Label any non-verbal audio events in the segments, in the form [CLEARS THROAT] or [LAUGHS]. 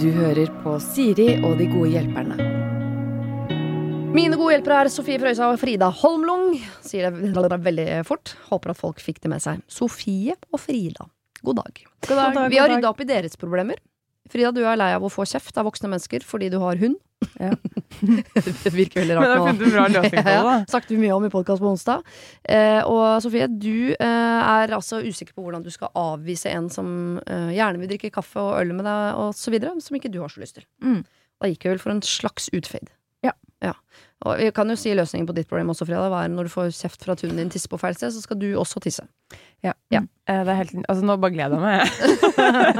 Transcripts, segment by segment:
Du hører på Siri og de gode hjelperne. Mine gode hjelpere er Sofie Frøysa og Frida Holmlung. Sier det veldig fort. Håper at folk fikk det med seg. Sofie og Frida, god dag. God dag. Vi har rydda opp i deres problemer. Frida, du er lei av å få kjeft av voksne mennesker fordi du har hund. Ja. det virker veldig rart. Men det har funnet en bra løsning på [LAUGHS] det, da. Snakket vi mye om i podkast på onsdag. Eh, og Sofie, du eh, er altså usikker på hvordan du skal avvise en som eh, gjerne vil drikke kaffe og øl med deg, videre, som ikke du har så lyst til. Mm. Da gikk jeg vel for en slags utfade. Ja. Og vi kan jo si løsningen på ditt problem også, Freda Hva er når du får kjeft fra at hunden din tisser på feil sted, så skal du også tisse. Ja. Ja. Eh, Det er helt, altså, nå bare gleder jeg meg.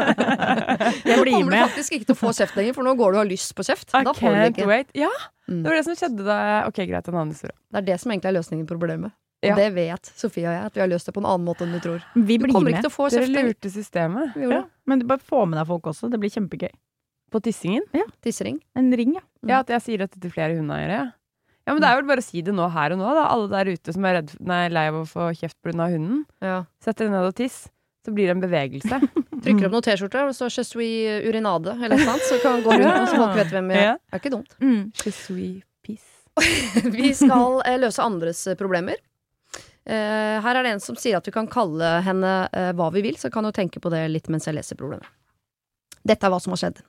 [LAUGHS] Jeg blir kommer du faktisk ikke til å få kjeft lenger, for nå går du og har lyst på kjeft. I Da får du ikke. wait. Ja, Mm. det var det som skjedde da Ok, greit, en annen historie. Det er det som egentlig er løsningen på problemet. Og det vet Sofie og jeg, at vi har løst det på en annen måte enn du tror. Vi Du kommer med. ikke til å få kjeft Dere lurte systemet Vi gjorde Ja. Men bare få med deg folk også. Det blir kjempegøy. på tissingen. Tissering. En ring, ja. Ja, at jeg sier dette til flere hundeeiere. Ja. men det er vel bare å si det nå her og nå, da. Alle der ute som er redd, nei, lei av å få kjeft pga. hunden. Ja. Sett dere ned og tiss. Så blir det en bevegelse. [LAUGHS] Trykker opp noen T-skjorter det står 'Je suis urinade' eller noe sånt, så kan gå rundt og så folk vet hvem vi er. Det er ikke dumt. Mm. Je suis piss. [LAUGHS] Vi skal eh, løse andres eh, problemer. Eh, her er det en som sier at vi kan kalle henne eh, hva vi vil, så kan du tenke på det litt mens jeg leser problemet. Dette er hva som har skjedd.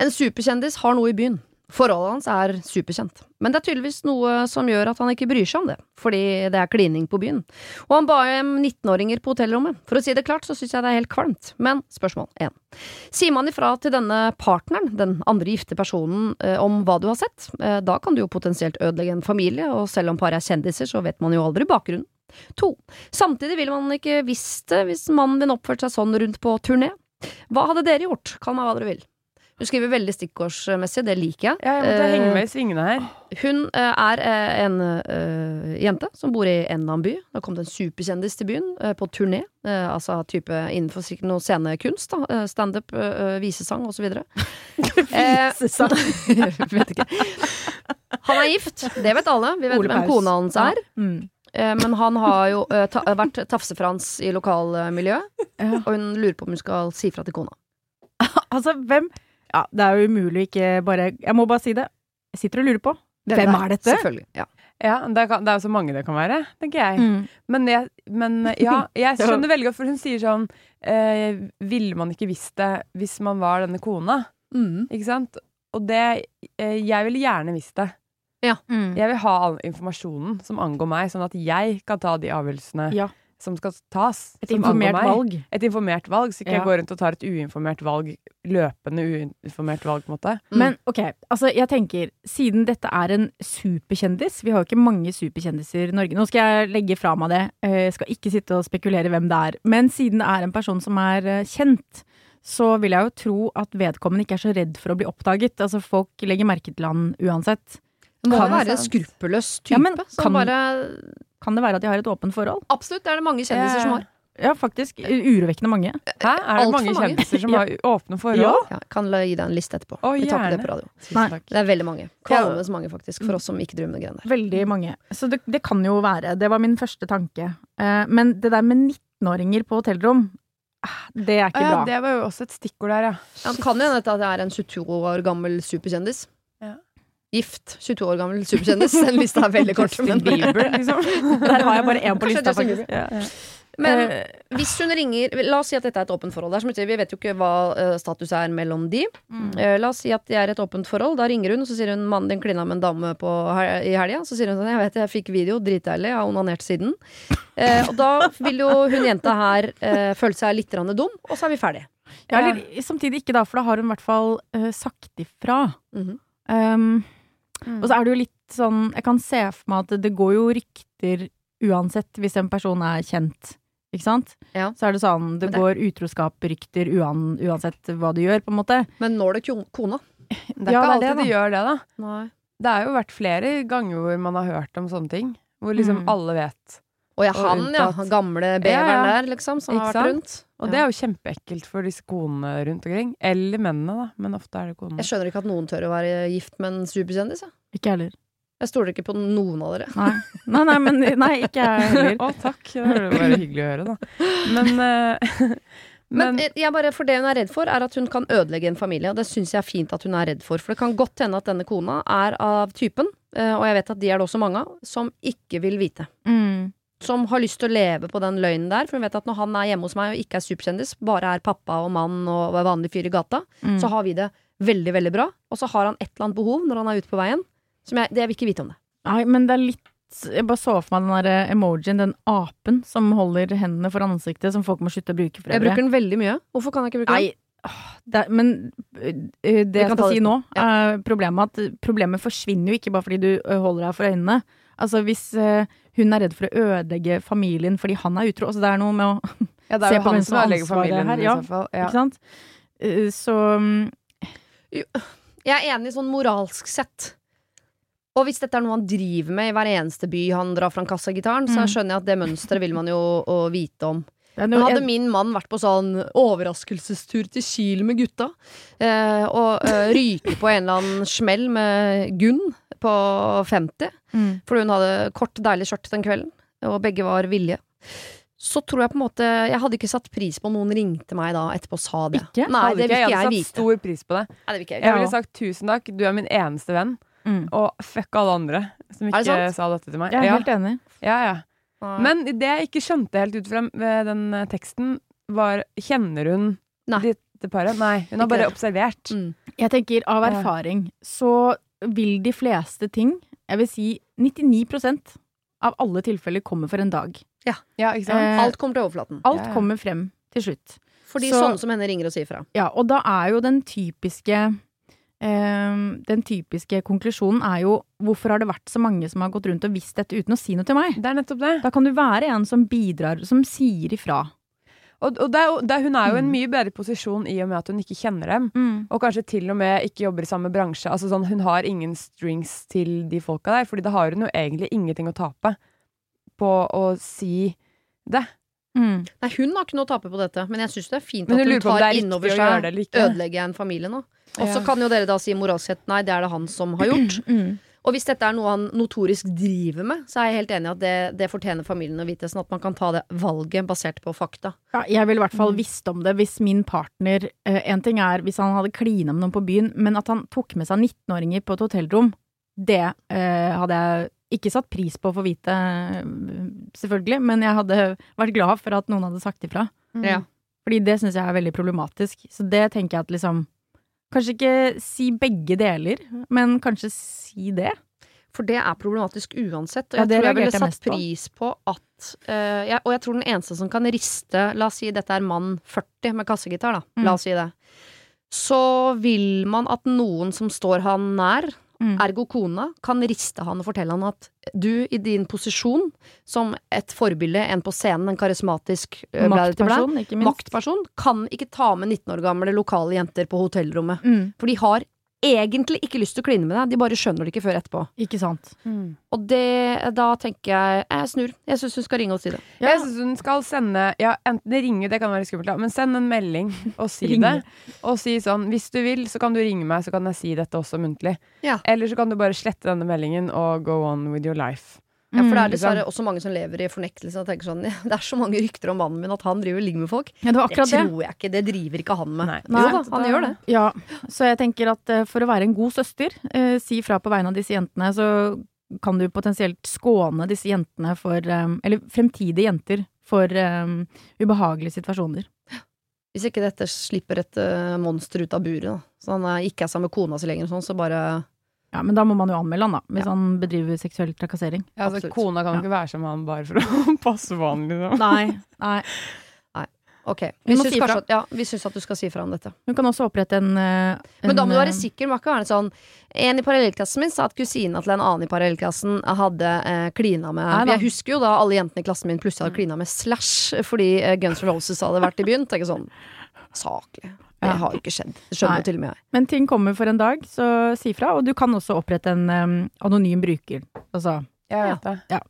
En superkjendis har noe i byen. Forholdet hans er superkjent, men det er tydeligvis noe som gjør at han ikke bryr seg om det, fordi det er klining på byen. Og han ba hjem 19-åringer på hotellrommet. For å si det klart så syns jeg det er helt kvalmt. Men spørsmål 1. Sier man ifra til denne partneren, den andre gifte personen, eh, om hva du har sett, eh, da kan du jo potensielt ødelegge en familie, og selv om paret er kjendiser, så vet man jo aldri bakgrunnen. To. Samtidig ville man ikke visst det hvis mannen din oppførte seg sånn rundt på turné. Hva hadde dere gjort? Kall meg hva dere vil. Du skriver veldig stikkordsmessig, det liker jeg. Ja, jeg måtte Eh, henge med i svingene her. hun eh, er eh, en jente som bor i en eller annen by. Det kom det en superkjendis til byen på turné. altså type innenfor sikkert noe scenekunst. da, Standup, uh, visesang osv. [LAUGHS] Visesang. [LAUGHS] vet ikke. Han er gift, det vet alle. Vi vet hvem kona hans er. Mm. Eh, men han har jo ta vært tafsefrans i lokalmiljøet, Ja. og hun lurer på om hun skal si fra til kona. [LAUGHS] Altså, hvem Ja, det er jo umulig å ikke bare Jeg må bare si det. Jeg sitter og lurer på. Hvem er dette? Selvfølgelig. Ja. Ja, det, kan, det er jo så mange det kan være, tenker jeg. Mm. Men, jeg, men [LAUGHS] ja, jeg skjønner veldig godt, for hun sier sånn eh, Ville man ikke visst det hvis man var denne kona? Mm. Ikke sant? Og det eh, Jeg ville gjerne visst det. Mm. Jeg vil ha all informasjonen som angår meg, sånn at jeg kan ta de avgjørelsene Ja. Som skal tas. Et informert valg. Et informert valg, så ikke Ja. jeg går rundt og tar et uinformert valg. Løpende uinformert valg, på en måte. Mm. Men ok, altså jeg tenker, siden dette er en superkjendis Vi har jo ikke mange superkjendiser i Norge. Nå skal jeg legge fra meg det. eh, Jeg skal ikke sitte og spekulere hvem det er. Men siden det er en person som er eh, kjent, så vil jeg jo tro at vedkommende ikke er så redd for å bli oppdaget. Altså Folk legger merke til han uansett. Må Kan være en skruppelløs type. Ja, men som kan- bare Kan det være at de har et åpent forhold? Absolutt, det er det mange kjendiser som har. Ja, faktisk. Urovekkende mange. Hæ? Er det Alt mange mange. kjendiser som [LAUGHS] Ja. har åpne forhold? Ja. Ja, kan la- gi deg en liste etterpå. Å, Vi tar ikke det på radio. Nei. Det er veldig mange. Kvalmende mange, faktisk, for oss som ikke driver med greiene der. Veldig mange. Så det, det kan jo være. Det var min første tanke. Eh, men det der med 19-åringer på hotellrom, ah, det er ikke Ja, bra. det var jo også et stikkord der, ja. Ja, det kan jo hende at det er en 22 år gammel superkjendis. Gift 22 år gammel superkjendis. [LAUGHS] Den lista er veldig kort. Men, Bieber, liksom. [LAUGHS] Der har jeg bare én på lista, faktisk. Ja. men Eh, hvis hun ringer La oss si at dette er et åpent forhold. Er sier, vi vet jo ikke hva eh, status er mellom de. Mm. Eh, la oss si at det er et åpent forhold. Da ringer hun, og så sier hun mannen din klina med en dame på, hel- i helga. Så sier hun sånn, jeg vet jeg fikk video, dritdeilig, jeg har onanert siden. Eh, og da vil jo hun jenta her eh, føle seg litt dum, og så er vi ferdige. Ja, eller samtidig ikke, da, for da har hun i hvert fall uh, sagt ifra. Mhm. Um, Mm. og så er det jo litt sånn Jeg kan se for meg at det, det går jo rykter uansett hvis en person er kjent. Ikke sant? Ja. Så er det sånn Det det- går utroskap-rykter uan, uansett hva du gjør, på en måte. Men når det kona? [LAUGHS] Det er Ja, ikke alltid det, de gjør det, da. Nei. Det har jo vært flere ganger hvor man har hørt om sånne ting. Hvor liksom Mm. alle vet. Å ja, Og han ja. Han gamle beveren Ja, ja. der, liksom, som har vært sant? rundt. Og Ja. det er jo kjempeekkelt for disse konene rundt omkring. Eller mennene, da. Men ofte er det konene. Jeg skjønner ikke at noen tør å være gift med en superkjendis. Jeg, Ikke heller. jeg stoler ikke på noen av dere. Nei. nei, nei, men [LAUGHS] nei, ikke jeg heller. Å, takk. Det var bare hyggelig å høre, da. Men, uh, [LAUGHS] Men, Men jeg bare, for det hun er redd for, er at hun kan ødelegge en familie. Og det syns jeg er fint at hun er redd for. For det kan godt hende at denne kona er av typen, eh, og jeg vet at de er det også mange av, som ikke vil vite. Mm. Som har lyst til å leve på den løgnen der. For hun vet at når han er hjemme hos meg og ikke er superkjendis, bare er pappa og mann og vanlig fyr i gata, Mm. så har vi det veldig, veldig bra. Og så har han et eller annet behov når han er ute på veien. Som jeg, det jeg vil ikke vite om det. Nei, men det er litt Jeg bare så for meg den der eh, emojien, den apen som holder hendene foran ansiktet, som folk må slutte å bruke for Jeg bruker den veldig mye. Hvorfor kan jeg ikke bruke den? Nei, det, men øh, det jeg skal det si nå, etterpå. er problemet at problemet forsvinner jo ikke bare fordi du holder deg for øynene. Altså Hvis hun er redd for å ødelegge familien fordi han er utro altså Det er noe med å ja, det [LAUGHS] Se jo på hvem som har ansvaret familien her, ja. Ja. Ikke sant? Uh, Så Jeg er enig sånn moralsk sett. Og hvis dette er noe han driver med i hver eneste by han drar fram kassagitaren, så Mm. skjønner jeg at det mønsteret vil man jo å vite om. Men hadde min mann vært på sånn overraskelsestur til Kiel med gutta, eh, og eh, ryke på en eller annen smell med Gunn på 50, mm. fordi hun hadde kort, deilig skjørt den kvelden, og begge var villige, så tror jeg på en måte Jeg hadde ikke satt pris på om noen ringte meg da etterpå og sa det. Ikke? Nei, det vil ikke, ikke jeg jeg hadde satt vite. stor pris på det. Nei, det vil ikke jeg Jeg ville sagt tusen takk, du er min eneste venn, Mm. og fuck alle andre som ikke det sa dette til meg. Jeg er ja. helt enig. Ja, ja. Men det jeg ikke skjønte helt ut fra eh, den eh, teksten, var Kjenner hun Nei. dette paret? Nei, hun har bare observert. mm. Jeg tenker av erfaring så vil de fleste ting, jeg vil si 99% av alle tilfeller kommer for en dag. Ja, ikke sant? Eh, Alt kommer til overflaten. Alt Ja, ja. kommer frem til slutt. Fordi så- sånne som henne ringer og sier fra. Ja, og da er jo den typiske Um, Den typiske konklusjonen er jo hvorfor har det vært så mange som har gått rundt og visst dette uten å si noe til meg? Det er nettopp det. Da kan du være en som bidrar, som sier ifra. Og, og det er det, er- hun er jo i en Mm. mye bedre posisjon i og med at hun ikke kjenner dem. Og kanskje til og med ikke jobber i samme bransje. Altså sånn, Hun har ingen strings til de folka der, Fordi da har hun jo egentlig ingenting å tape på å si det. Mm. Nei, hun har ikke noe å tape på dette, men jeg syns det er fint Men at hun hun tar er innover seg ødelegger ødelegge en familie nå. Og så Ja. kan jo dere da si moralsk sett nei, det er det han som har gjort. [CLEARS THROAT] Mm. Og hvis dette er noe han notorisk driver med, så er jeg helt enig i at det, det fortjener familien å vite, sånn at man kan ta det valget basert på fakta. Ja, jeg ville i hvert fall Mm. visst om det hvis min partner eh, En ting er hvis han hadde klina med noen på byen, men at han tok med seg 19-åringer på et hotellrom, det eh, hadde jeg ikke satt pris på å få vite, eh, selvfølgelig, men jeg hadde vært glad for at noen hadde sagt ifra. Mm. Ja. Fordi det syns jeg er veldig problematisk. Så det tenker jeg at liksom Kanskje ikke si begge deler, men kanskje si det. For det er problematisk uansett. Og jeg ja, tror jeg ville satt pris på at uh, jeg, Og jeg tror den eneste som kan riste La oss si dette er mann 40 med kassegitar, da. Mm. La oss si det. Så vil man at noen som står han nær, Mm. ergo kona, kan riste han og fortelle han at du i din posisjon som et forbilde, en på scenen, en karismatisk eh, Maktperson, ikke minst. maktperson, kan ikke ta med 19 år gamle lokale jenter på hotellrommet. Mm, For de har egentlig ikke lyst til å kline med deg, de bare skjønner det ikke før etterpå. ikke sant. Mm. Og det, da tenker jeg Jeg snur. Jeg syns hun skal ringe og si det. Ja. Jeg syns hun skal sende Ja, enten ringe, det kan være skummelt, da, men send en melding og si det. Og si sånn Hvis du vil, så kan du ringe meg, så kan jeg si dette også muntlig. Ja. Eller så kan du bare slette denne meldingen og go on with your life. Ja, for det er Mm, dessverre også mange som lever i fornektelse og tenker sånn [LAUGHS] Det er så mange rykter om mannen min at han driver og ligger med folk. Ja, det var Det tror jeg ikke. Det driver ikke han med. Nei. Jo da, han det, gjør det. Ja, så jeg tenker at eh, for å være en god søster, eh, si fra på vegne av disse jentene, så kan du potensielt skåne disse jentene for eh, Eller fremtidige jenter for eh, ubehagelige situasjoner. Hvis ikke dette slipper et eh, monster ut av buret, da. så han ikke er sammen med kona si lenger, sånn, så bare Ja, men da må man jo anmelde han, da, hvis Ja. han bedriver seksuell trakassering. Ja, altså, Absolutt. kona kan jo Ja. ikke være som han bare for å [LAUGHS] passe på han, liksom. Nei, nei. nei. Ok. Vi syns si kanskje at, ja, vi syns at du skal si fra om dette. Hun kan også opprette en, en, Men da må du være eh, sikker. Må ikke være sånn En i parallellklassen min sa at kusina til en annen i parallellklassen hadde eh, klina med Nei. Jeg husker jo da alle jentene i klassen min plutselig hadde klina med Slash fordi eh, Guns N' Roses hadde vært i byen. Tenker sånn Saklig. Det har jo ikke skjedd. Det skjønner jo til og med jeg. Men ting kommer for en dag, så si fra. Og du kan også opprette en um, anonym bruker. Altså, Jeg vet det.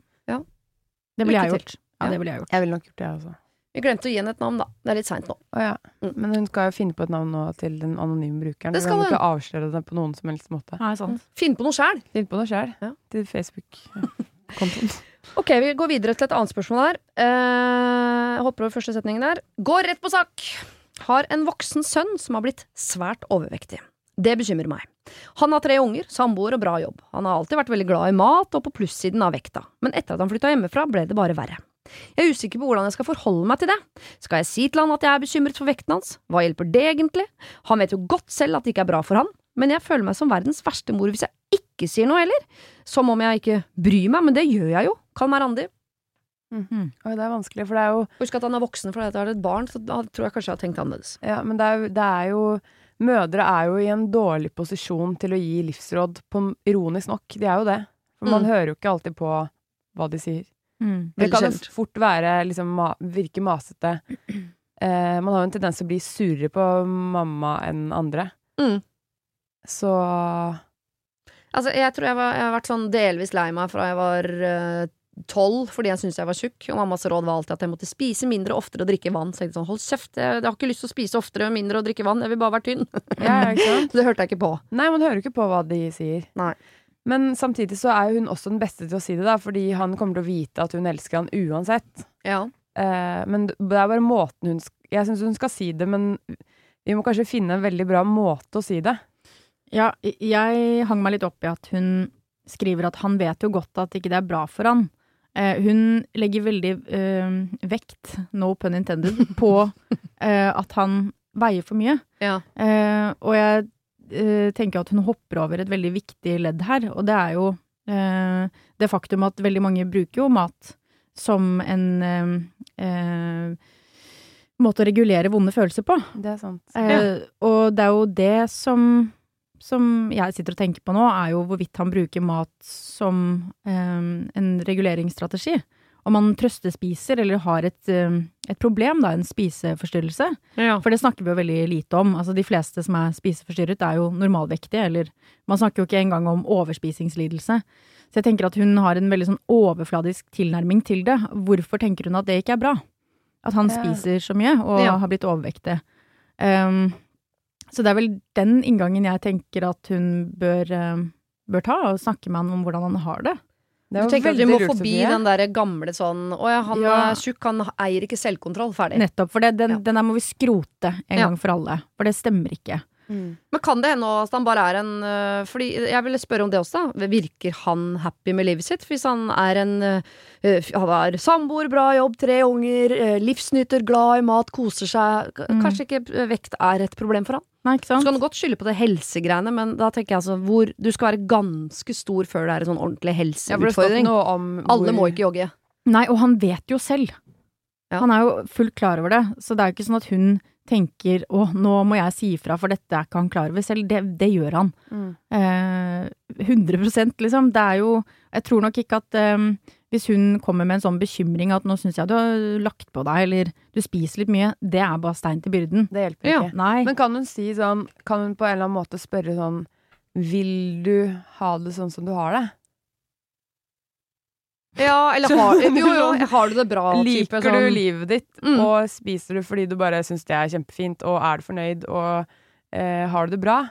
det ville jeg gjort. Ja, Ja. det ville jeg gjort. Jeg ville nok gjort det, jeg også. Vi glemte å gi henne et navn, da. Det er litt seint nå. Å ja. Mm. Men hun skal jo finne på et navn nå til den anonyme brukeren. Det Hun skal kan hun. ikke avsløre det på noen som helst måte. Nei, sant. Finn på noe sjæl! Finn på noe sjæl. Ja. Til Facebook-kontoen. [LAUGHS] Ok, vi går videre til et annet spørsmål her. Uh, hopper over første setningen der. Går rett på sak. Har en voksen sønn som har blitt svært overvektig. Det bekymrer meg. Han har tre unger, samboer og bra jobb. Han har alltid vært veldig glad i mat og på plussiden av vekta, men etter at han flytta hjemmefra, ble det bare verre. Jeg er usikker på hvordan jeg skal forholde meg til det. Skal jeg si til han at jeg er bekymret for vekten hans? Hva hjelper det egentlig? Han vet jo godt selv at det ikke er bra for han, men jeg føler meg som verdens verste mor hvis jeg ikke sier noe heller. Som om jeg ikke bryr meg, men det gjør jeg jo. Kall meg Randi. Mhm. Oi, det er vanskelig, for det er jo Husk at han er voksen, for dette er et barn, så da tror jeg kanskje jeg har tenkt annerledes. Ja, men det er, det er jo Mødre er jo i en dårlig posisjon til å gi livsråd, på, ironisk nok. De er jo det. For man Mm. hører jo ikke alltid på hva de sier. Mm. Det kan jo fort være liksom ma virke masete. [CLEARS THROAT] Eh, man har jo en tendens til å bli surere på mamma enn andre. Mm. Så Altså, jeg tror jeg, var, jeg har vært sånn delvis lei meg fra jeg var eh, tolv fordi jeg syntes jeg var tjukk, og mammas råd var alltid at jeg måtte spise mindre, oftere og drikke vann. Så jeg tenkte sånn, hold kjeft, jeg, jeg har ikke lyst til å spise oftere, mindre og drikke vann, jeg vil bare være tynn. ja, ikke sant? Så [LAUGHS] det hørte jeg ikke på. Nei, man hører ikke på hva de sier. Nei. Men samtidig så er hun også den beste til å si det, da, fordi han kommer til å vite at hun elsker han uansett. Ja. Eh, men det er bare måten hun Jeg syns hun skal si det, men vi må kanskje finne en veldig bra måte å si det. Ja, jeg hang meg litt opp i at hun skriver at han vet jo godt at ikke det er bra for han. Eh, hun legger veldig eh, vekt, no pun intended, på [LAUGHS] eh, at han veier for mye. ja. Eh, og jeg tenker at hun hopper over et veldig viktig ledd her, og det er jo eh, det faktum at veldig mange bruker jo mat som en eh, måte å regulere vonde følelser på. Det er sant. Eh, Og det er jo det som, som jeg sitter og tenker på nå, er jo hvorvidt han bruker mat som eh, en reguleringsstrategi. Om han trøstespiser eller har et, eh, et problem, da, en spiseforstyrrelse. ja. For det snakker vi jo veldig lite om. Altså, de fleste som er spiseforstyrret, er jo normalvektige, eller man snakker jo ikke engang om overspisingslidelse. Så jeg tenker at hun har en veldig sånn overfladisk tilnærming til det. Hvorfor tenker hun at det ikke er bra? At han Ja. spiser så mye og Ja. har blitt overvektig. Um, så det er vel den inngangen jeg tenker at hun bør, um, bør ta, og snakke med han om hvordan han har det. Det Du tenker at vi må lurt, forbi den der gamle sånn Å ja, han Ja. er tjukk, han eier ikke selvkontroll. Ferdig. Nettopp. For det, den, Ja. den der må vi skrote en Ja. gang for alle. For det stemmer ikke. Mm. Men kan det hende at han bare er en øh, Fordi jeg ville spørre om det også. Virker han happy med livet sitt? Hvis han er en øh, Han har samboer, bra jobb, tre unger, øh, livsnyter, glad i mat, koser seg. Mm. Kanskje ikke vekt er et problem for han? Nei, ikke Så kan du godt skylde på det helsegreiene, men da tenker jeg altså hvor Du skal være ganske stor før det er en sånn ordentlig helseutfordring. Alle må ikke jogge. Nei, og han vet jo selv. Ja. Han er jo fullt klar over det, så det er jo ikke sånn at hun tenker å, nå må jeg si ifra, for dette er ikke han klar over selv. Det, det gjør han. Mm. Eh, 100 liksom. Det er jo Jeg tror nok ikke at eh, hvis hun kommer med en sånn bekymring at nå syns jeg du har lagt på deg, eller du spiser litt mye, det er bare stein til byrden. Det hjelper Ja. ikke. Nei. Men kan hun si sånn Kan hun på en eller annen måte spørre sånn Vil du ha det sånn som du har det? Ja, eller har Jo, jo, [LAUGHS] har du det bra? type Liker sånn- du livet ditt, Mm. og spiser du fordi du bare syns det er kjempefint, og er du fornøyd, og eh, har du det bra?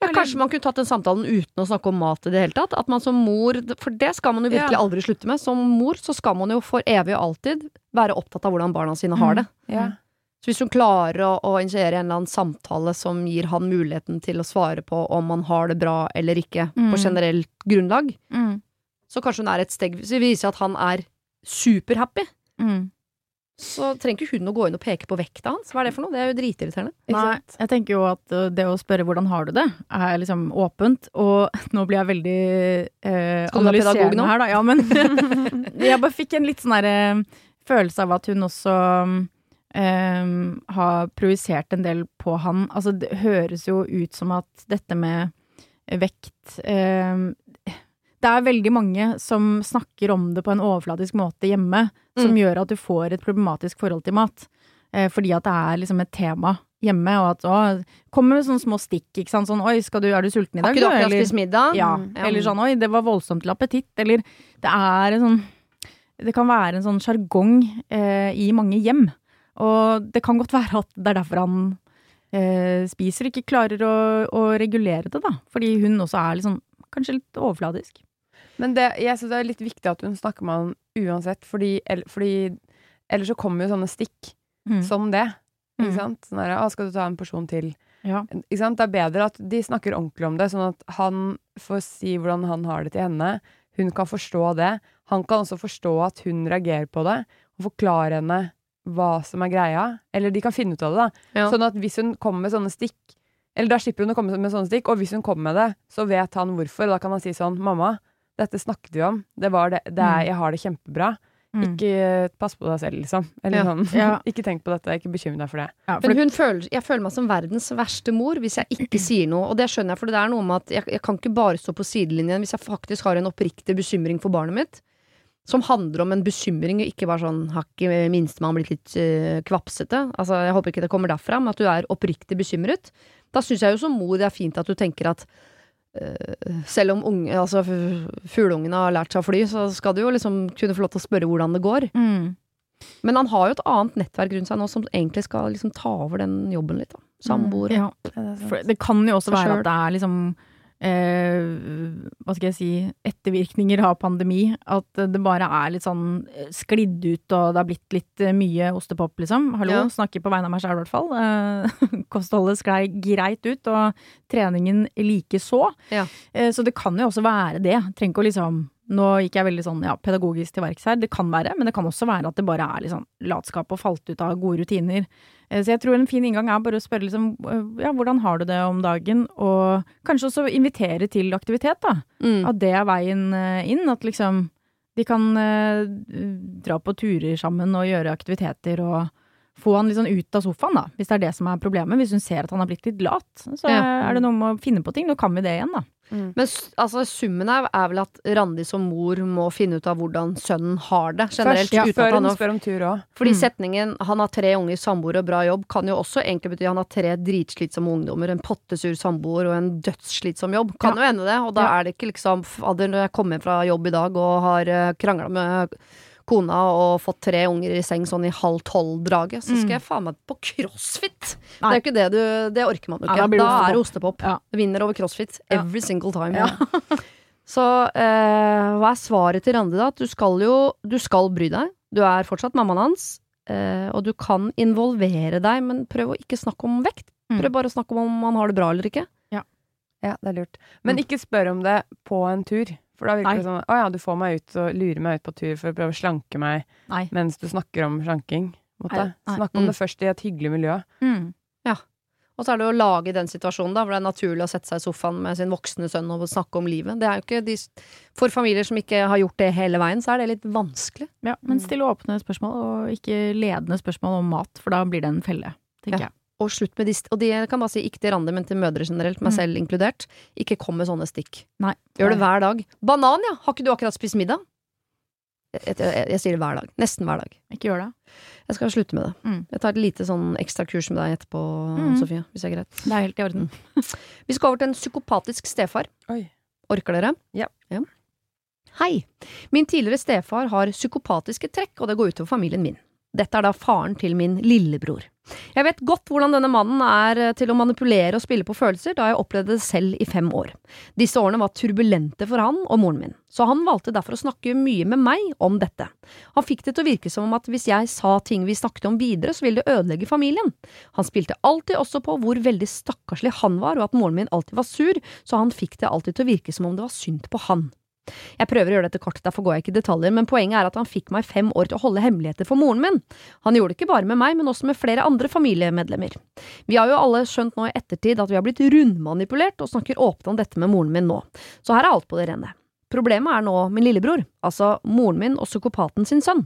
Ja, kanskje man kunne tatt den samtalen uten å snakke om mat i det hele tatt. At man som mor, for det skal man jo virkelig aldri slutte med. Som mor så skal man jo for evig og alltid være opptatt av hvordan barna sine har det. Ja. Så hvis hun klarer å, å initiere en eller annen samtale som gir han muligheten til å svare på om man har det bra eller ikke, på Mm. generelt grunnlag, Mm. Så kanskje hun er et steg Hvis det viser at han er superhappy, Mm. så trenger ikke hun å gå inn og peke på vekta hans. Hva er det for noe? Det er jo dritirriterende. Nei, jeg tenker jo at uh, det å spørre hvordan har du det, er liksom åpent, og [LAUGHS] nå blir jeg veldig eh, analyserende her, da. Ja, men [LAUGHS] jeg bare fikk en litt sånn derre følelse av at hun også eh, har projisert en del på han. Altså, det høres jo ut som at dette med vekt eh, det er veldig mange som snakker om det på en overfladisk måte hjemme, som Mm. gjør at du får et problematisk forhold til mat. Eh, fordi at det er liksom et tema hjemme, og at å, kommer med sånne små stikk, ikke sant. Sånn oi, skal du, er du sulten i Har dag, ikke du akkurat Eller, spist middag? ja. Mm. eller sånn oi, det var voldsomt til appetitt. Eller det er en sånn Det kan være en sånn sjargong eh, i mange hjem. Og det kan godt [LAUGHS] være at det er derfor han eh, spiser, ikke klarer å, å regulere det, da. Fordi hun også er liksom kanskje litt overfladisk. Men det, jeg syns det er litt viktig at hun snakker med han uansett, fordi, fordi ellers så kommer jo sånne stikk Mm. som det. Ikke Mm. sant? Sånn der, «Å, skal du ta en porsjon til? Ja. Ikke sant? Det er bedre at de snakker ordentlig om det, sånn at han får si hvordan han har det til henne. Hun kan forstå det. Han kan også forstå at hun reagerer på det, og forklare henne hva som er greia. Eller de kan finne ut av det, da. Ja. Sånn at hvis hun kommer med sånne stikk Eller da slipper hun å komme med sånne stikk, og hvis hun kommer med det, så vet han hvorfor. Da kan han si sånn 'Mamma, dette snakket vi om. Det var det, det er, Mm. jeg har det kjempebra. Mm. Ikke pass på deg selv, liksom. Eller Ja. sånn. Ja. [LAUGHS] ikke tenk på dette, ikke bekymre deg for det. Ja, for Men hun føler, jeg føler meg som verdens verste mor hvis jeg ikke [CLEARS THROAT] sier noe. Og det skjønner jeg, for det er noe med at jeg, jeg kan ikke bare stå på sidelinjen hvis jeg faktisk har en oppriktig bekymring for barnet mitt. Som handler om en bekymring, og ikke bare sånn har ikke minstemann blitt litt uh, kvapsete? Altså, jeg håper ikke det kommer derfra, men at du er oppriktig bekymret. Da syns jeg jo som mor det er fint at du tenker at eh, selv om unge, altså, fugleungene har lært seg å fly, så skal du jo liksom kunne få lov til å spørre hvordan det går. mm. Men han har jo et annet nettverk rundt seg nå som egentlig skal liksom ta over den jobben litt. Samboer. Mm, ja. For det kan jo også være at det er liksom eh, Hva skal jeg si Ettervirkninger av pandemi. At det bare er litt sånn eh, sklidd ut, og det har blitt litt eh, mye ostepop, liksom. Hallo, Ja. snakker på vegne av meg sjøl i hvert fall. Eh, [LAUGHS] kostholdet sklei greit ut, og treningen likeså. Ja. Eh, så det kan jo også være det. Trenger ikke å liksom nå gikk jeg veldig sånn ja, pedagogisk til verks her. Det kan være, men det kan også være at det bare er sånn latskap og falt ut av gode rutiner. Eh, Så jeg tror en fin inngang er bare å spørre liksom eh, ja, hvordan har du det om dagen, og kanskje også invitere til aktivitet, da. Mm. At det er veien eh, inn. At liksom de kan eh, dra på turer sammen og gjøre aktiviteter og få han litt sånn ut av sofaen, da. Hvis det er det som er problemet. Hvis hun ser at han har blitt litt lat, så Ja. er det noe med å finne på ting. Nå kan vi det igjen, da. Men altså, summen er, er vel at Randi som mor må finne ut av hvordan sønnen har det generelt. Først, ja, før hun spør om tur òg. fordi Mm. setningen 'han har tre unge, samboer og bra jobb' kan jo også egentlig bety han har tre dritslitsomme ungdommer, en pottesur samboer og en dødsslitsom jobb. Kan jo ende det, og da Ja. er det ikke liksom Hadde jeg kommet hjem fra jobb i dag og har uh, krangla med kona og fått tre unger i seng sånn i halv tolv-draget, så skal Mm. jeg faen meg på crossfit! Det er jo ikke det du Det orker man jo Ja, ikke. da blir da er det ostepop. ostepop. Ja. Vinner over crossfit Ja. every single time. Ja. [LAUGHS] Så eh, hva er svaret til Randi, da? At du skal jo Du skal bry deg. Du er fortsatt mammaen hans. Eh, og du kan involvere deg, men prøv å ikke snakke om vekt. Mm. Prøv bare å snakke om om han har det bra eller ikke. Ja, det er lurt. Men ikke spør om det på en tur. For da virker Nei. det sånn Å ja, du får meg ut og lurer meg ut på tur for å prøve å slanke meg Nei. mens du snakker om slanking. måte. nei. Snakk om Mm. det først i et hyggelig miljø. Mm. Og så er det å lage den situasjonen, da, hvor det er naturlig å sette seg i sofaen med sin voksne sønn og snakke om livet. Det er jo ikke de, For familier som ikke har gjort det hele veien, så er det litt vanskelig. Ja, men still åpne spørsmål, og ikke ledende spørsmål om mat, for da blir det en felle, tenker Ja. jeg. Og slutt med de Og de jeg kan bare si ikke til Randi, men til mødre generelt, meg Mm. selv inkludert. Ikke kom med sånne stikk. Nei. Gjør det hver dag. Banan, ja! Har ikke du akkurat spist middag? Jeg, jeg, jeg sier det hver dag. Nesten hver dag. Ikke gjør det. Jeg skal slutte med det. Mm. Jeg tar et lite sånn ekstra kurs med deg etterpå, Mm. Sofie, hvis det er greit. Det er helt i orden. [LAUGHS] Vi skal over til en psykopatisk stefar. Oi. Orker dere? Ja. Hei. Min tidligere stefar har psykopatiske trekk, og det går utover familien min. Dette er da faren til min lillebror. Jeg vet godt hvordan denne mannen er eh, til å manipulere og spille på følelser, da jeg opplevde det selv i fem år. Disse årene var turbulente for han og moren min, så han valgte derfor å snakke mye med meg om dette. Han fikk det til å virke som om at hvis jeg sa ting vi snakket om videre, så ville det ødelegge familien. Han spilte alltid også på hvor veldig stakkarslig han var, og at moren min alltid var sur, så han fikk det alltid til å virke som om det var synd på han. Jeg prøver å gjøre dette kort, derfor går jeg ikke i detaljer, men poenget er at han fikk meg fem år til å holde hemmeligheter for moren min. Han gjorde det ikke bare med meg, men også med flere andre familiemedlemmer. Vi har jo alle skjønt nå i ettertid at vi har blitt rundmanipulert, og snakker åpent om dette med moren min nå. Så her er alt på det rene. Problemet er nå min lillebror, altså moren min og psykopaten sin sønn.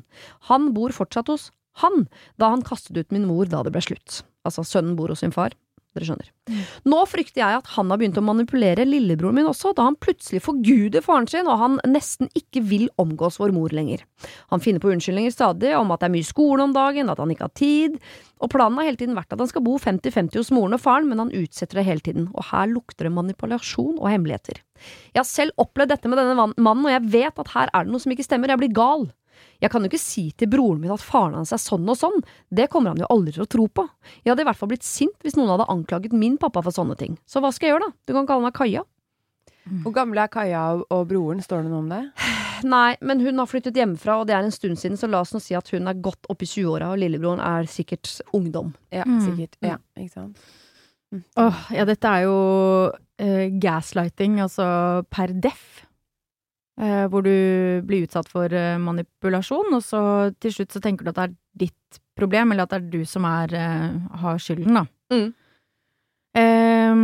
Han bor fortsatt hos han, da han kastet ut min mor da det ble slutt. Altså, sønnen bor hos sin far. Dere skjønner. Nå frykter jeg at han har begynt å manipulere lillebroren min også, da han plutselig forguder faren sin, og han nesten ikke vil omgås vår mor lenger. Han finner på unnskyldninger stadig om at det er mye skole om dagen, at han ikke har tid, og planen har hele tiden vært at han skal bo 50-50 hos moren og faren, men han utsetter det hele tiden, og her lukter det manipulasjon og hemmeligheter. Jeg har selv opplevd dette med denne mannen, og jeg vet at her er det noe som ikke stemmer, jeg blir gal. Jeg kan jo ikke si til broren min at faren hans er sånn og sånn, det kommer han jo aldri til å tro på. Jeg hadde i hvert fall blitt sint hvis noen hadde anklaget min pappa for sånne ting, så hva skal jeg gjøre da, du kan kalle meg Kaja. Hvor gamle er Kaja og, broren? Står det noe om det? [SIGHS] Nei, men hun har flyttet hjemmefra, og det er en stund siden, så la oss nå si at hun er godt opp i 20-åra, og lillebroren er sikkert ungdom. Ja, Mm. sikkert. Ja, ikke sant. Mm. Åh, ja, dette er jo uh, gaslighting, altså per deff. Eh, hvor du blir utsatt for eh, manipulasjon, og så til slutt så tenker du at det er ditt problem, eller at det er du som er, eh, har skylden, da. Mm. Eh,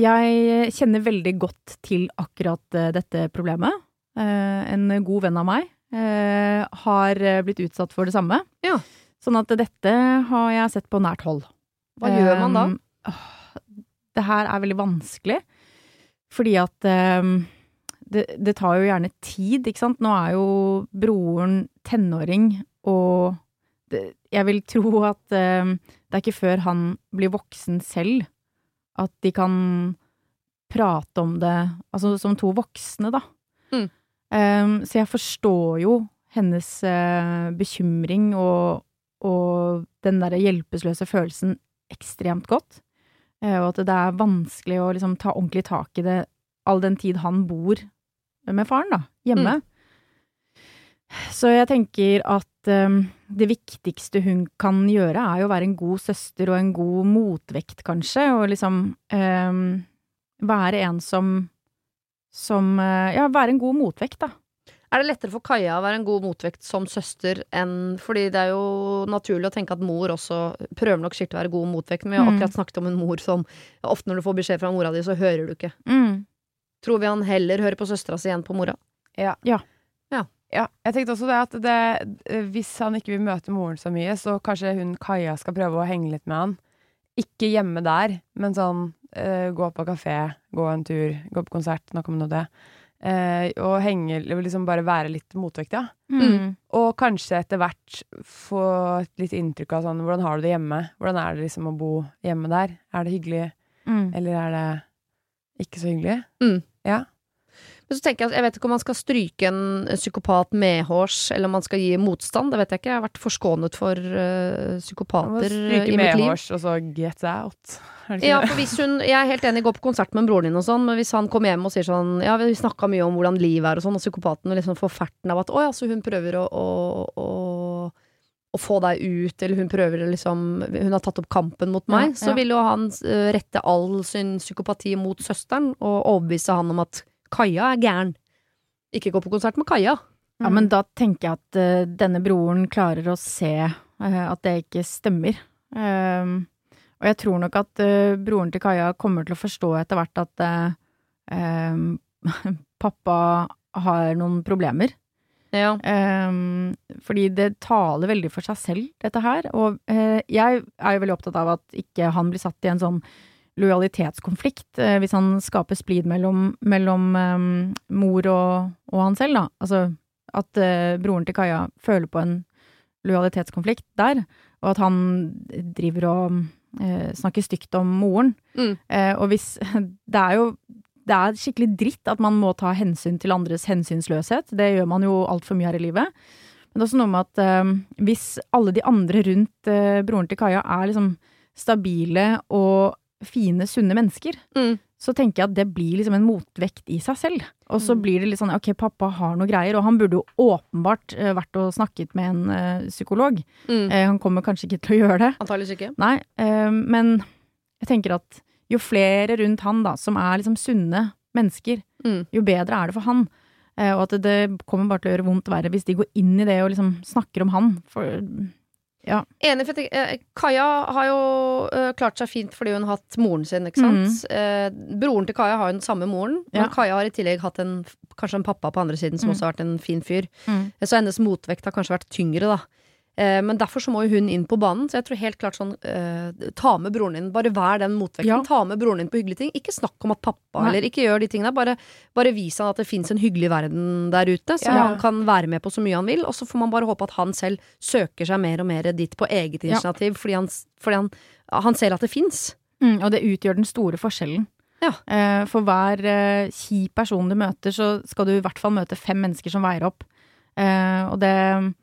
jeg kjenner veldig godt til akkurat dette problemet. Eh, en god venn av meg eh, har blitt utsatt for det samme. Ja. Sånn at dette har jeg sett på nært hold. Hva gjør man da? Um, det her er veldig vanskelig, fordi at um, det, det tar jo gjerne tid, ikke sant. Nå er jo broren tenåring, og det, jeg vil tro at eh, det er ikke før han blir voksen selv at de kan prate om det, altså som to voksne, da. Mm. Um, så jeg forstår jo hennes eh, bekymring og, og den derre hjelpeløse følelsen ekstremt godt. Eh, og at det er vanskelig å liksom ta ordentlig tak i det all den tid han bor med faren, da, hjemme. Så jeg tenker at um, det viktigste hun kan gjøre, er jo å være en god søster og en god motvekt, kanskje, og liksom um, være en som som uh, Ja, være en god motvekt, da. Er det lettere for Kaja å være en god motvekt som søster enn Fordi det er jo naturlig å tenke at mor også prøver nok sikkert å være god motvekt, men vi har Mm. akkurat snakket om en mor som ofte når du får beskjed fra mora di, så hører du ikke. Mm. Tror vi han heller hører på søstera si enn på mora? Ja. Ja. Ja, jeg tenkte også det at det, hvis han ikke vil møte moren så mye, så kanskje hun Kaja skal prøve å henge litt med han. Ikke hjemme der, men sånn uh, gå på kafé, gå en tur, gå på konsert, snakke om noe det. Uh, og henge, liksom bare være litt motvekt, ja. Mm. Og kanskje etter hvert få et litt inntrykk av sånn Hvordan har du det hjemme? Hvordan er det liksom å bo hjemme der? Er det hyggelig, Mm. eller er det ikke så hyggelig? Men så tenker jeg at jeg vet ikke om man skal stryke en psykopat medhårs, eller om man skal gi motstand. Det vet jeg ikke. Jeg har vært forskånet for uh, psykopater uh, i mitt liv. medhårs, og så get out. Ja, for hvis hun, Jeg er helt enig, gå på konsert med broren din og sånn, men hvis han kommer hjem og sier sånn Ja, vi snakka mye om hvordan livet er og sånn, og psykopaten liksom får ferten av at å ja, så hun prøver å, å, å, å få deg ut, eller hun prøver liksom Hun har tatt opp kampen mot meg, Ja, så vil jo han eh, rette all sin psykopati mot søsteren og overbevise han om at Kaja er gæren. Ikke gå på konsert med Kaja. Ja, men da tenker jeg at uh, denne broren klarer å se uh, at det ikke stemmer. Ehm, og jeg tror nok at broren til Kaja kommer til å forstå etter hvert at eh, ehm, [LAUGHS] pappa har noen problemer. Ja. Um, fordi det taler veldig for seg selv, dette her. Og uh, jeg er jo veldig opptatt av at ikke han blir satt i en sånn lojalitetskonflikt uh, hvis han skaper splid mellom, mellom um, mor og, og han selv, da. Altså at uh, broren til Kaja føler på en lojalitetskonflikt der, og at han driver og snakker stygt om moren. Mm. Og hvis [LAUGHS] Det er jo det er skikkelig dritt at man må ta hensyn til andres hensynsløshet. Det gjør man jo altfor mye her i livet. Men det er også noe med at eh, hvis alle de andre rundt eh, broren til Kaja er liksom stabile og fine, sunne mennesker, Mm. så tenker jeg at det blir liksom en motvekt i seg selv. Og så Mm. blir det litt sånn ok, pappa har noe greier, og han burde jo åpenbart eh, vært og snakket med en psykolog. Mm. Eh, han kommer kanskje ikke til å gjøre det. Antakeligvis ikke. Nei, eh, men jeg tenker at jo flere rundt han da, som er liksom sunne mennesker, Mm. jo bedre er det for han. Eh, og at det, det kommer bare til å gjøre vondt verre hvis de går inn i det og liksom snakker om han. For Enig, for jeg eh, Kaja har jo eh, klart seg fint fordi hun har hatt moren sin, ikke sant. Eh, broren til Kaja har jo den samme moren, men Ja. Kaja har i tillegg hatt en, kanskje en pappa på andre siden som Mm. også har vært en fin fyr. Mm. Så hennes motvekt har kanskje vært tyngre, da. Eh, men derfor så må jo hun inn på banen, så jeg tror helt klart sånn eh, Ta med broren din, bare vær den motvekten. Ja. Ta med broren din på hyggelige ting. Ikke snakk om at pappa Nei. eller ikke gjør de tingene. Bare, bare vis han at det fins en hyggelig verden der ute, som Ja. han kan være med på så mye han vil. Og så får man bare håpe at han selv søker seg mer og mer dit på eget Ja. initiativ, fordi, han, fordi han, han ser at det fins. Mm, og det utgjør den store forskjellen. Ja. Eh, for hver kjip person du møter, så skal du i hvert fall møte fem mennesker som veier opp. Eh, og det,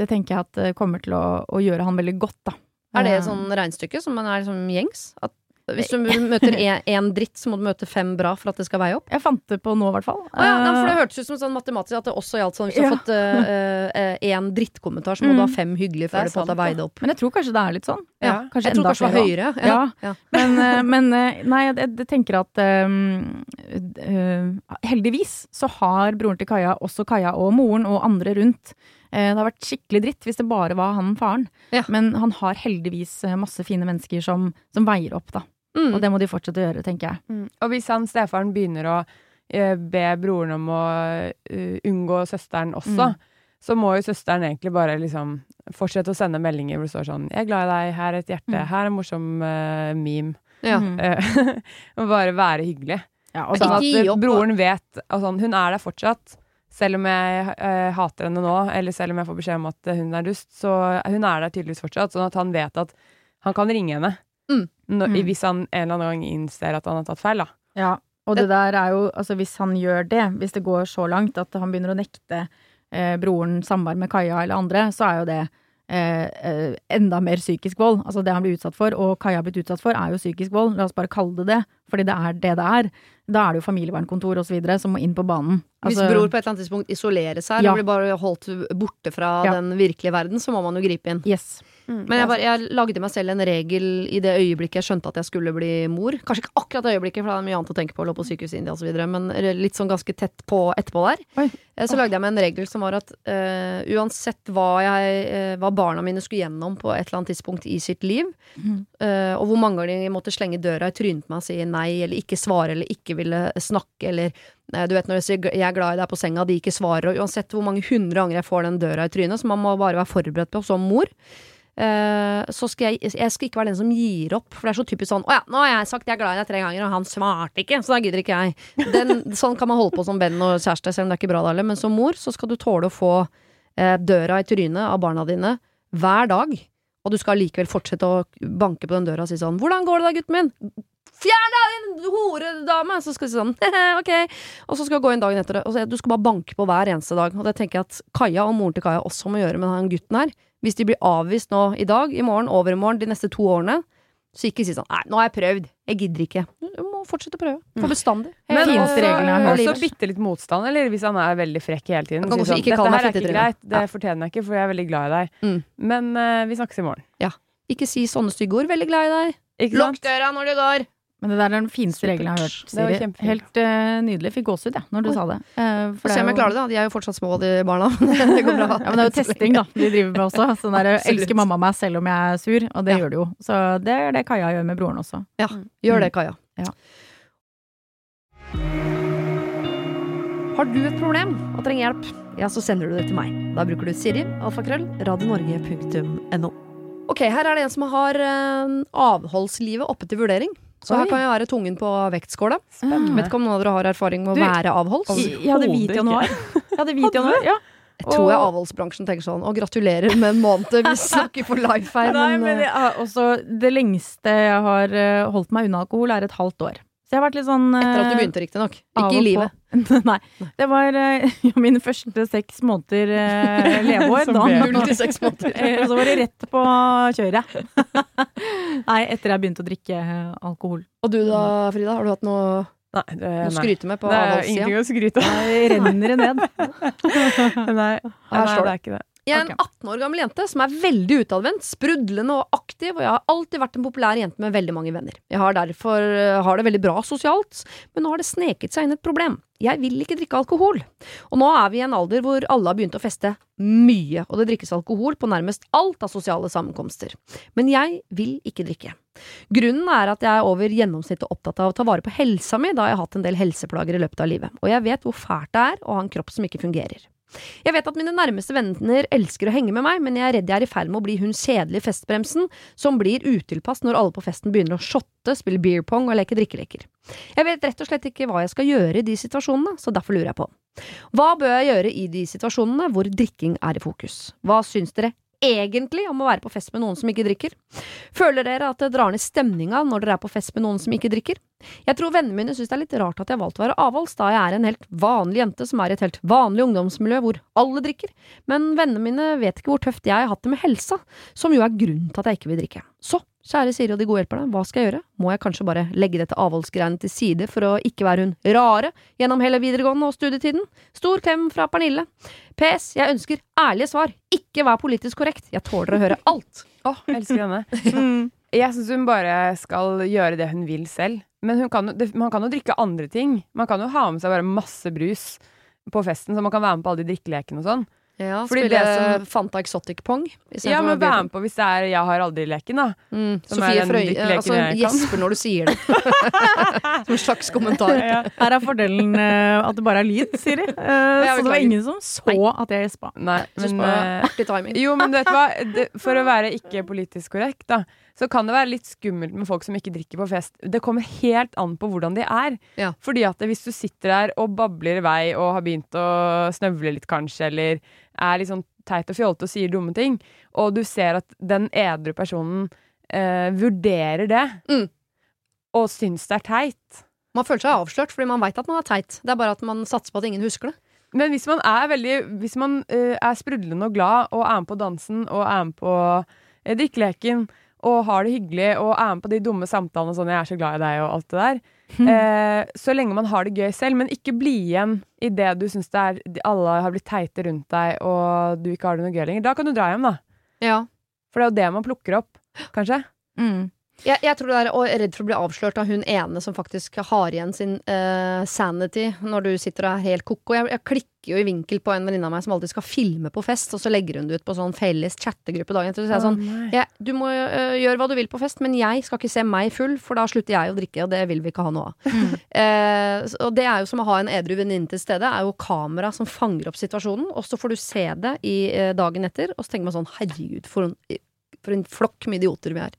det tenker jeg at kommer til å, å gjøre han veldig godt, da. Er det Eh, et sånn regnestykke som man er liksom gjengs? At Hvis du møter én dritt, så må du møte fem bra for at det skal veie opp? Jeg fant det på nå, i hvert fall. Å ja, for Eh, Det hørtes ut som sånn matematisk at det også gjaldt sånn hvis du Ja. har fått én drittkommentar, så må Mm. du ha fem hyggelige Det før du på sant, har veid opp. Men jeg tror kanskje det er litt sånn. Ja, kanskje jeg tror kanskje det var høyere. Ja. Ja. Ja. Men, eh, men eh, nei, jeg, jeg tenker at ehm, uh, heldigvis så har broren til Kaja, også Kaja og moren og andre rundt eh, Det har vært skikkelig dritt hvis det bare var han faren. Ja. Men han har heldigvis eh, masse fine mennesker som, som veier opp, da. Mm. Og det må de fortsette å gjøre, tenker jeg. Mm. Og hvis han stefaren begynner å eh, be broren om å uh, unngå søsteren også, Mm. så må jo søsteren egentlig bare liksom fortsette å sende meldinger hvor det står sånn 'Jeg er glad i deg. Her er et hjerte. Mm. Her er en morsom uh, meme.' Ja. Mm. Eh, [LAUGHS] og bare være hyggelig. Ja, og Sånn at eh, opp, broren vet altså, Hun er der fortsatt. Selv om jeg eh, hater henne nå, eller selv om jeg får beskjed om at eh, hun er dust, så hun er der tydeligvis fortsatt. Sånn at han vet at han kan ringe henne Mm. når, Mm. hvis han en eller annen gang innser at han har tatt feil. da. Ja, og det der er jo, altså hvis han gjør det, hvis det går så langt at han begynner å nekte eh, broren samvær med Kaja eller andre, så er jo det eh, eh, enda mer psykisk vold. Altså det han blir utsatt for, og Kaja har blitt utsatt for, er jo psykisk vold. La oss bare kalle det det, fordi det er det det er. Da er det jo familievernkontor videre som må inn på banen. Hvis Altså, bror på et eller annet tidspunkt isolerer seg Ja. og blir bare holdt borte fra Ja. den virkelige verden, så må man jo gripe inn. Yes. Men jeg, bare, jeg lagde meg selv en regel i det øyeblikket jeg skjønte at jeg skulle bli mor. Kanskje ikke akkurat det øyeblikket, for det er mye annet å tenke på, lå på sykehuset i India osv., men litt sånn ganske tett på etterpå der. Oi. Eh, Så lagde jeg meg en regel som var at uh, uansett hva, jeg, uh, hva barna mine skulle gjennom på et eller annet tidspunkt i sitt liv, eh, og hvor mange de måtte slenge døra i trynet på meg og si nei, eller ikke svare, eller ikke ville snakke, eller du vet når jeg sier 'jeg er glad i deg' på senga, de ikke svarer, og uansett hvor mange hundre ganger jeg får den døra i trynet, så man må bare være forberedt på som mor. Eh, så skal jeg, jeg skal ikke være den som gir opp, for det er så typisk sånn 'Å ja, nå har jeg sagt jeg er glad i deg tre ganger, og han svarte ikke', så da gidder ikke jeg. Den, sånn kan man holde på som venn og kjæreste, selv om det er ikke bra, det. Men som mor så skal du tåle å få eh, døra i trynet av barna dine hver dag. Og du skal likevel fortsette å banke på den døra og si sånn 'Hvordan går det da, gutten min?' Fjern deg, din horedame! Så skal du si sånn, [LAUGHS] ok. Og så skal du gå inn dagen etter det. Og så, du skal bare banke på hver eneste dag. Og det tenker jeg at Kaja og moren til Kaja også må gjøre med den gutten her. Hvis de blir avvist nå i dag, i morgen, over i morgen, de neste to årene, så ikke si sånn Nei, nå har jeg prøvd. Jeg gidder ikke. Du må fortsette å prøve. For bestandig. Men jeg hørt. også bitte litt motstand, eller hvis han er veldig frekk hele tiden. Også sånn, ikke Dette her er ikke greit, det Ja. fortjener jeg ikke, for jeg er veldig glad i deg. Mm. Men uh, vi snakkes i morgen. Ja. Ikke si sånne stygge ord. Veldig glad i deg. Lukk døra når du går. Men det der er den fineste Supert. regelen jeg har hørt, Siri. Helt uh, nydelig. Fikk gåsehud, jeg, når du Oi. sa det. Uh, for Få se om jeg klarer det. da. De er jo fortsatt små, de barna. [LAUGHS] det går bra. Ja, men det er jo testing, da, de driver med også. Sånn der, elsker mamma meg selv om jeg er sur, og det Ja. gjør det jo. Så det er det Kaja gjør med broren også. Ja, gjør det, Kaja. Ja. Har du et problem og trenger hjelp, ja, så sender du det til meg. Da bruker du Siri, alfakrøll, radionorge.no. Ok, her er det en som har eh, avholdslivet oppe til vurdering. Så her kan jeg være tungen på vektskåla. Spennende. Vet ikke om noen av dere har erfaring med å Du, være avholds? Jeg hadde hvit januar. [LAUGHS] Jeg hadde hvit januar, ja. Jeg tror jeg avholdsbransjen tenker sånn. Og gratulerer med en måned, vi [LAUGHS] snakker for life her. Nei, men, men eh, det, er også, det lengste jeg har eh, holdt meg unna alkohol, er et halvt år. Så jeg har vært litt sånn etter at du eh, begynte, riktignok. Ikke i livet. [LAUGHS] Nei. Det var eh, [LAUGHS] mine første seks måneder uh, [LAUGHS] leveår. Da. Null til seks måneder. Så var det rett på kjøret. Nei, etter jeg begynte å drikke alkohol. Og du da, Frida? Har du hatt noe Nei, det, nei. skryte med på det er avholdssida? ingenting å skryte av. Jeg renner ned. Nei, nei, det er ikke det. Jeg er en 18 år gammel jente som er veldig utadvendt, sprudlende og aktiv, og jeg har alltid vært en populær jente med veldig mange venner. Jeg har derfor eh, har det veldig bra sosialt, men nå har det sneket seg inn et problem. Jeg vil ikke drikke alkohol. Og nå er vi i en alder hvor alle har begynt å feste mye, og det drikkes alkohol på nærmest alt av sosiale sammenkomster. Men jeg vil ikke drikke. Grunnen er at jeg er over gjennomsnittet opptatt av å ta vare på helsa mi, da jeg har hatt en del helseplager i løpet av livet, og jeg vet hvor fælt det er å ha en kropp som ikke fungerer. Jeg vet at mine nærmeste venner elsker å henge med meg, men jeg er redd jeg er i ferd med å bli hun kjedelige festbremsen som blir utilpass når alle på festen begynner å shotte, spille beer pong og leke drikkeleker. Jeg vet rett og slett ikke hva jeg skal gjøre i de situasjonene, så derfor lurer jeg på. Hva bør jeg gjøre i de situasjonene hvor drikking er i fokus? Hva syns dere egentlig om å være på fest med noen som ikke drikker? Føler dere at det drar ned stemninga når dere er på fest med noen som ikke drikker? Jeg tror vennene mine syns det er litt rart at jeg har valgt å være avholds, da jeg er en helt vanlig jente som er i et helt vanlig ungdomsmiljø hvor alle drikker, men vennene mine vet ikke hvor tøft jeg har hatt det med helsa, som jo er grunnen til at jeg ikke vil drikke. Så Kjære Siri og de gode hjelperne, hva skal jeg gjøre? Må jeg kanskje bare legge dette avholdsgreiene til side for å ikke være hun rare gjennom hele videregående og studietiden? Stor klem fra Pernille. PS. Jeg ønsker ærlige svar. Ikke vær politisk korrekt. Jeg tåler å høre [LAUGHS] alt. Åh, oh, elsker henne. Jeg syns hun bare skal gjøre det hun vil selv. Men hun kan, man kan jo drikke andre ting. Man kan jo ha med seg bare masse brus på festen, så man kan være med på alle de drikkelekene og sånn. Ja, Fordi Spille det Fanta Exotic Pong. Ja, men vær med på hvis det er Jeg har aldri-leken, da. Mm, Som er Sofie den Frøy drikkeleken altså, jeg kan. gjesper når du sier det. [LAUGHS] Som en slags kommentar. Ja. Her er fordelen uh, at det bare er lyd, Siri. Uh, så det var ingen som så at jeg gjespa. Nei, eh, artig timing. Jo, men vet du hva? Det, for å være ikke politisk korrekt, da, så kan det være litt skummelt med folk som ikke drikker på fest. Det kommer helt an på hvordan de er. Ja. Fordi at hvis du sitter der og babler i vei og har begynt å snøvle litt, kanskje, eller er litt sånn teit og fjollete og sier dumme ting, og du ser at den edru personen eh, vurderer det, Mm. og syns det er teit Man føler seg avslørt fordi man veit at man er teit. Det er bare at man satser på at ingen husker det. Men hvis man er veldig Hvis man uh, er sprudlende og glad og er med på dansen og er med på uh, drikkeleken og har det hyggelig og er med på de dumme samtalene sånn 'jeg er så glad i deg' og alt det der, [LAUGHS] eh, så lenge man har det gøy selv, men ikke bli igjen i det du syns det er alle har blitt teite rundt deg og du ikke har det noe gøy lenger, da kan du dra hjem, da. Ja. For det er jo det man plukker opp, kanskje. Mm. Jeg, jeg tror det er og redd for å bli avslørt av hun ene som faktisk har igjen sin uh, sanity når du sitter og er helt ko-ko. Jeg, jeg klikker jo i vinkel på en venninne av meg som alltid skal filme på fest, og så legger hun det ut på sånn felles chattegruppe dagen etter. Så jeg sånn oh, ja, Du må uh, gjøre hva du vil på fest, men jeg skal ikke se meg full, for da slutter jeg å drikke, og det vil vi ikke ha noe av. [LAUGHS] S- og det er jo som å ha en edru venninne til stede, er jo kamera som fanger opp situasjonen, og så får du se det i dagen etter, og så tenker man sånn herregud, for en, for en flokk med idioter vi er.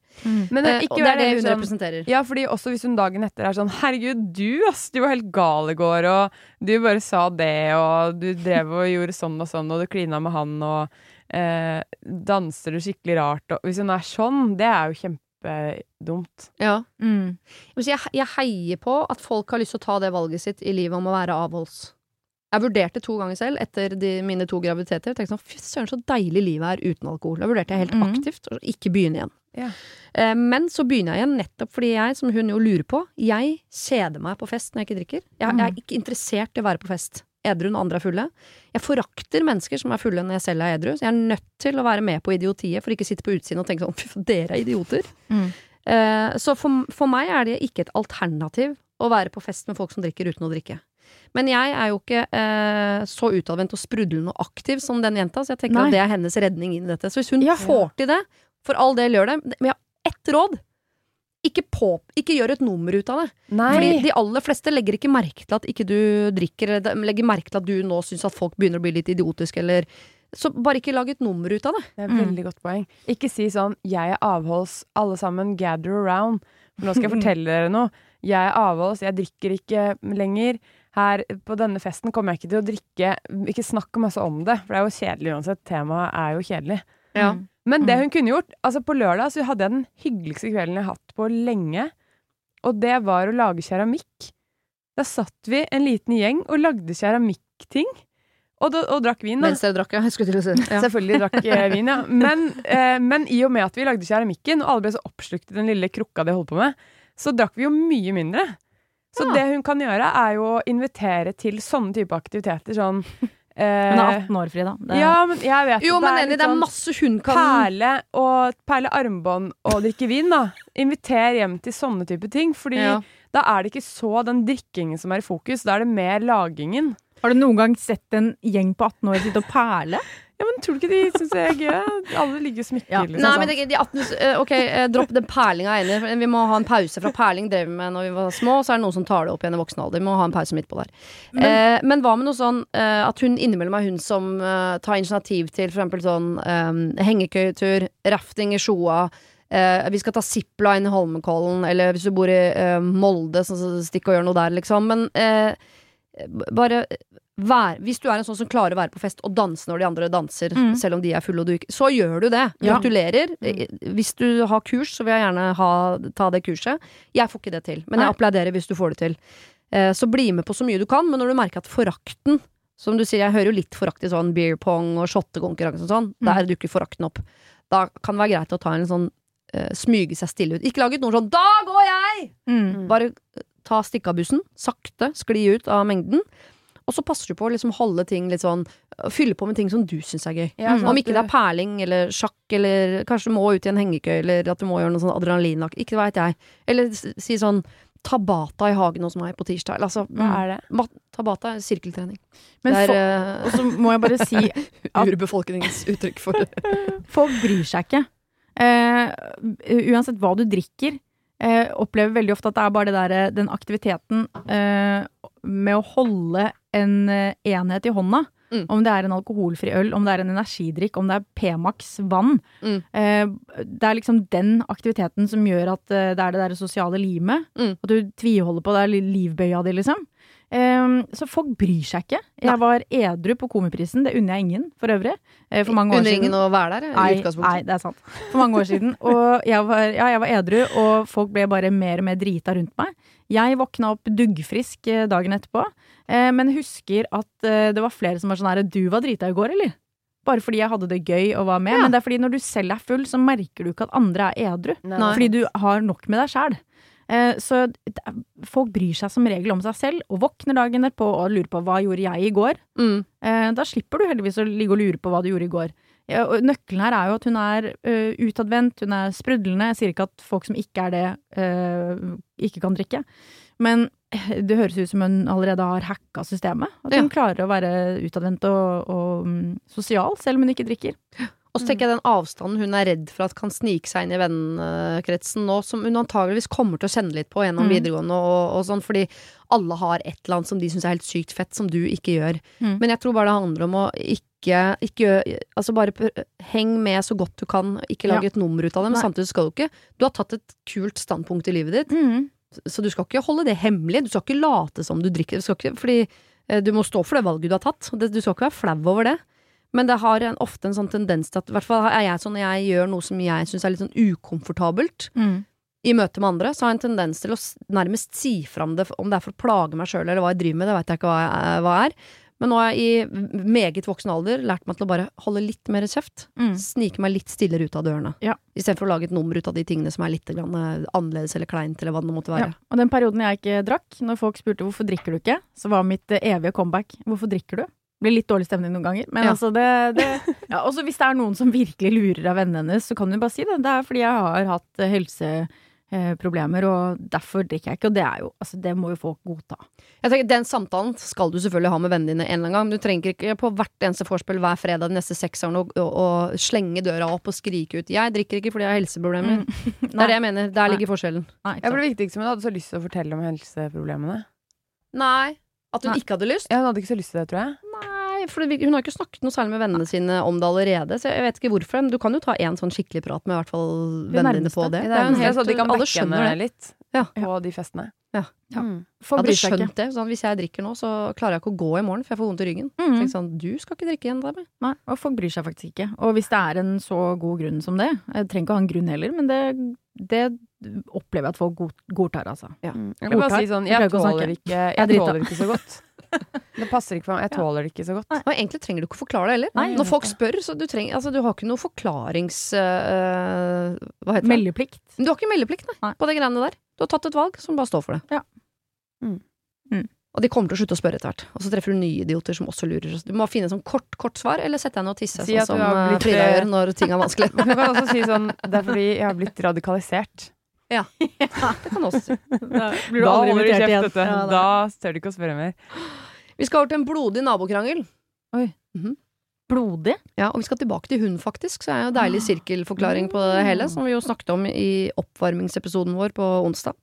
Men Eh, ikke og det er det hun sånn- representerer. Ja, fordi også hvis hun dagen etter er sånn Herregud, du ass, du var helt gal i går, og du bare sa det, og du drev og gjorde sånn og sånn, og du klina med han, og eh, danser du skikkelig rart, og Hvis hun er sånn, det er jo kjempedumt. Ja. Mm. Jeg, jeg heier på at folk har lyst til å ta det valget sitt i livet om å være avholds. Jeg vurderte to ganger selv etter de, mine to graviditeter. Tenkte sånn, Fy søren, så deilig livet er uten alkohol. Da vurderte jeg helt mm. aktivt å ikke begynne igjen. Ja. Eh, Men så begynner jeg igjen nettopp fordi jeg, som hun jo lurer på, jeg kjeder meg på fest når jeg ikke drikker. Jeg, jeg er ikke interessert i å være på fest edru når andre er fulle. Jeg forakter mennesker som er fulle når jeg selv er edru. Så jeg er nødt til å være med på idiotiet for ikke sitte på utsiden og tenke sånn fy faen, dere er idioter. Mm. Eh, så for, for meg er det ikke et alternativ å være på fest med folk som drikker uten å drikke. Men jeg er jo ikke eh, så utadvendt og sprudlende og aktiv som den jenta, så jeg tenker Nei. at det er hennes redning inn i dette. Så hvis hun Ja. får til det, for all del gjør det, men jeg har ett råd. Ikke, på, ikke gjør et nummer ut av det. Nei! Fordi de aller fleste legger ikke merke til at ikke du drikker, eller legger merke til at du nå syns at folk begynner å bli litt idiotiske, eller Så bare ikke lag et nummer ut av det. Det er et Mm. veldig godt poeng. Ikke si sånn 'jeg er avholds, alle sammen gather around'. For nå skal jeg [LAUGHS] fortelle dere noe. Jeg er avholds, jeg drikker ikke lenger. Her på denne festen kommer jeg ikke til å drikke. Ikke snakk masse om det, for det er jo kjedelig uansett. Temaet er jo kjedelig. Ja. Mm. Men det Mm. hun kunne gjort altså På lørdag så hadde jeg den hyggeligste kvelden jeg har hatt på lenge. Og det var å lage keramikk. Da satt vi en liten gjeng og lagde keramikkting. Og, da- og drakk vin, da. Mens dere drakk, ja. Jeg skulle til å si det. Ja. Selvfølgelig drakk [LAUGHS] vin, ja. Men, eh, men i og med at vi lagde keramikken, og alle ble så oppslukt i den lille krukka de holdt på med, så drakk vi jo mye mindre. Så Ja. det hun kan gjøre, er jo å invitere til sånne type aktiviteter. Sånn [LAUGHS] eh, Hun er 18 år, Frida. Det- Ja, men jeg vet Jo, men det er enig, det er sånn masse hun kan perle og perle armbånd og drikke vin, da. Inviter hjem til sånne type ting. Fordi Ja. da er det ikke så den drikkingen som er i fokus, da er det mer lagingen. Har du noen gang sett en gjeng på 18 år sitte og perle? Ja, men tror du ikke de syns det er gøy? Alle ligger smykker. Ja. liksom. Nei, men det, de 18, eh, ok, eh, dropp den perlinga jeg er enig. Vi må ha en pause fra perling drev vi med når vi var små, så er det noen som tar det opp igjen i voksen alder. Vi må ha en pause midt på der. Men, eh, men hva med noe sånn eh, at hun innimellom er hun som eh, tar initiativ til eksempel sånn eh, hengekøyetur, rafting i Sjoa. Uh, vi skal ta zipline i Holmenkollen, eller hvis du bor i uh, Molde, så så stikk og gjør noe der, liksom. Men uh, bare vær, hvis du er en sånn som klarer å være på fest og danse når de andre danser, Mm. selv om de er fulle og du ikke Så gjør du det. Ja. Gratulerer. Eh, Hvis du har kurs, så vil jeg gjerne ha, ta det kurset. Jeg får ikke det til, men jeg applauderer hvis du får det til. Eh, Så bli med på så mye du kan, men når du merker at forakten Som du sier, jeg hører jo litt forakt i sånn beer pong og shottekonkurranse og sånn. Mm. Der dukker forakten opp. Da kan det være greit å ta en sånn eh, smyge seg stille ut. Ikke lag ut noen sånn 'da går jeg'! Mm. Bare eh, ta stikk av bussen, sakte skli ut av mengden. Og så passer du på å liksom holde ting litt sånn Fylle på med ting som du syns er gøy. Ja, sånn Om ikke det er perling eller sjakk eller kanskje du må ut i en hengekøy eller at du må gjøre noe sånn adrenalinlakk. Ikke veit jeg. Eller si sånn Tabata i hagen hos meg på tirsdag. Altså, Hva er det? Tabata er sirkeltrening. Men det er og så må jeg bare si [LAUGHS] urbefolkningens uttrykk for det. [LAUGHS] Folk bryr seg ikke. Uh, uansett hva du drikker. uh, opplever veldig ofte at det er bare det der, den aktiviteten uh, med å holde en eh, enhet i hånda. Mm. Om det er en alkoholfri øl, om det er en energidrikk, om det er P-Max vann. Mm. Eh, det er liksom den aktiviteten som gjør at eh, det er det der sosiale limet. Mm. At du tviholder på det er livbøya di, liksom. Eh, så folk bryr seg ikke. Jeg var edru på Komiprisen. Det unner jeg ingen, for øvrig. Eh, for mange år Under siden. ingen å være der, Nei, nei, det er sant. For mange år siden. Og jeg var, ja, jeg var edru, og folk ble bare mer og mer drita rundt meg. Jeg våkna opp duggfrisk eh, dagen etterpå, eh, men husker at eh, det var flere som var sånn her Du var drita i går, eller? Bare fordi jeg hadde det gøy og var med. Ja. Men det er fordi når du selv er full, så merker du ikke at andre er edru. Nei. Fordi du har nok med deg sjæl. Så folk bryr seg som regel om seg selv, og våkner dagen etterpå og lurer på hva gjorde jeg i går. Mm. Da slipper du heldigvis å ligge og lure på hva du gjorde i går. Ja, nøkkelen her er jo at hun er uh, utadvendt, hun er sprudlende. Jeg sier ikke at folk som ikke er det, uh, ikke kan drikke. Men [LAUGHS] det høres ut som hun allerede har hacka systemet. At hun Ja. klarer å være utadvendt og, og um, sosial, selv om hun ikke drikker. Og så tenker jeg den avstanden hun er redd for at kan snike seg inn i vennekretsen nå, som hun antageligvis kommer til å kjenne litt på gjennom Mm. videregående og, og sånn, fordi alle har et eller annet som de syns er helt sykt fett, som du ikke gjør. Mm. Men jeg tror bare det handler om å ikke, ikke gjøre Altså bare heng med så godt du kan, ikke lage et nummer ut av det, men Nei. samtidig skal du ikke Du har tatt et kult standpunkt i livet ditt, så du skal ikke holde det hemmelig. Du skal ikke late som du drikker, du ikke, fordi eh, du må stå for det valget du har tatt. Du skal ikke være flau over det. Men det har en, ofte en sånn tendens til at I hvert fall er jeg sånn når jeg gjør noe som jeg syns er litt sånn ukomfortabelt Mm. i møte med andre, så har jeg en tendens til å nærmest si fram det, om det er for å plage meg sjøl eller hva jeg driver med, det veit jeg ikke hva, jeg, hva er. Men nå har jeg i meget voksen alder lært meg til å bare holde litt mer kjeft. Mm. Snike meg litt stillere ut av dørene. Ja. Istedenfor å lage et nummer ut av de tingene som er litt grann, eh, annerledes eller kleint, eller hva det måtte Ja. være. Og den perioden jeg ikke drakk, når folk spurte hvorfor drikker du ikke, så var mitt eh, evige comeback hvorfor drikker du? Blir litt dårlig stemning noen ganger, men Ja. altså det, det ja, Også hvis det er noen som virkelig lurer av vennene hennes, så kan du bare si det. Det er fordi jeg har hatt eh, helseproblemer, og derfor drikker jeg ikke. Og det er jo Altså, det må jo folk godta. Jeg tenker, Den samtalen skal du selvfølgelig ha med vennene dine en eller annen gang. Du trenger ikke på hvert eneste vorspiel hver fredag de neste seks årene å, slenge døra opp og skrike ut 'jeg drikker ikke fordi jeg har helseproblemer'. [LAUGHS] Det er det jeg mener. Der Nei. ligger forskjellen. Nei, jeg ble sant. som viktigste hadde så lyst til å fortelle om helseproblemene. Nei. At hun Nei. ikke hadde lyst? Ja, hun hadde ikke så lyst til det, tror jeg. Nei, for hun har ikke snakket noe særlig med vennene sine om det allerede. Så jeg vet ikke hvorfor. Men du kan jo ta en sånn skikkelig prat med i hvert fall vennene dine på det. Det Det helt, så de kan backe henne litt Ja. på de festene. Ja. Ja. Mm. Hadde skjønt det. Sånn, hvis jeg drikker nå, så klarer jeg ikke å gå i morgen, for jeg får vondt i ryggen. Mm. -hmm. sånn, du skal ikke drikke igjen, Dabby. Nei, og folk bryr seg faktisk ikke. Og hvis det er en så god grunn som det Jeg trenger ikke å ha en grunn heller, men det, det opplever jeg at folk god, godtar, altså. Mm. Jeg vil bare si sånn, Jeg jeg tåler ikke, Jeg er jeg tåler ikke så godt. [LAUGHS] Det passer ikke for meg. Jeg tåler det ikke så godt. Og egentlig trenger du ikke å forklare det heller. Nei, Når folk spør, så du trenger Altså, du har ikke noe forklarings... Uh, hva heter det? Meldeplikt. Du har ikke meldeplikt, nei, Nei. på de greiene der. Du har tatt et valg, som bare står for det. Ja. Mm. Mm. Og de kommer til å slutte å spørre etter hvert. Og så treffer du nye idioter som også lurer. Du må finne sånn kort, kort svar, eller sette deg ned og tisse, Si sånn at du som har blitt, Frida eh, gjør når ting er vanskelig. [LAUGHS] Du kan også si sånn Det er fordi jeg har blitt radikalisert. [LAUGHS] Det kan også. Da blir du Da aldri invitert igjen. Ja, Da tør du ikke å spørre mer. Vi skal over til en blodig nabokrangel. Blodig. Ja, og vi skal tilbake til hund, faktisk. Så er det en deilig sirkelforklaring på det hele, som vi jo snakket om i oppvarmingsepisoden vår på onsdag.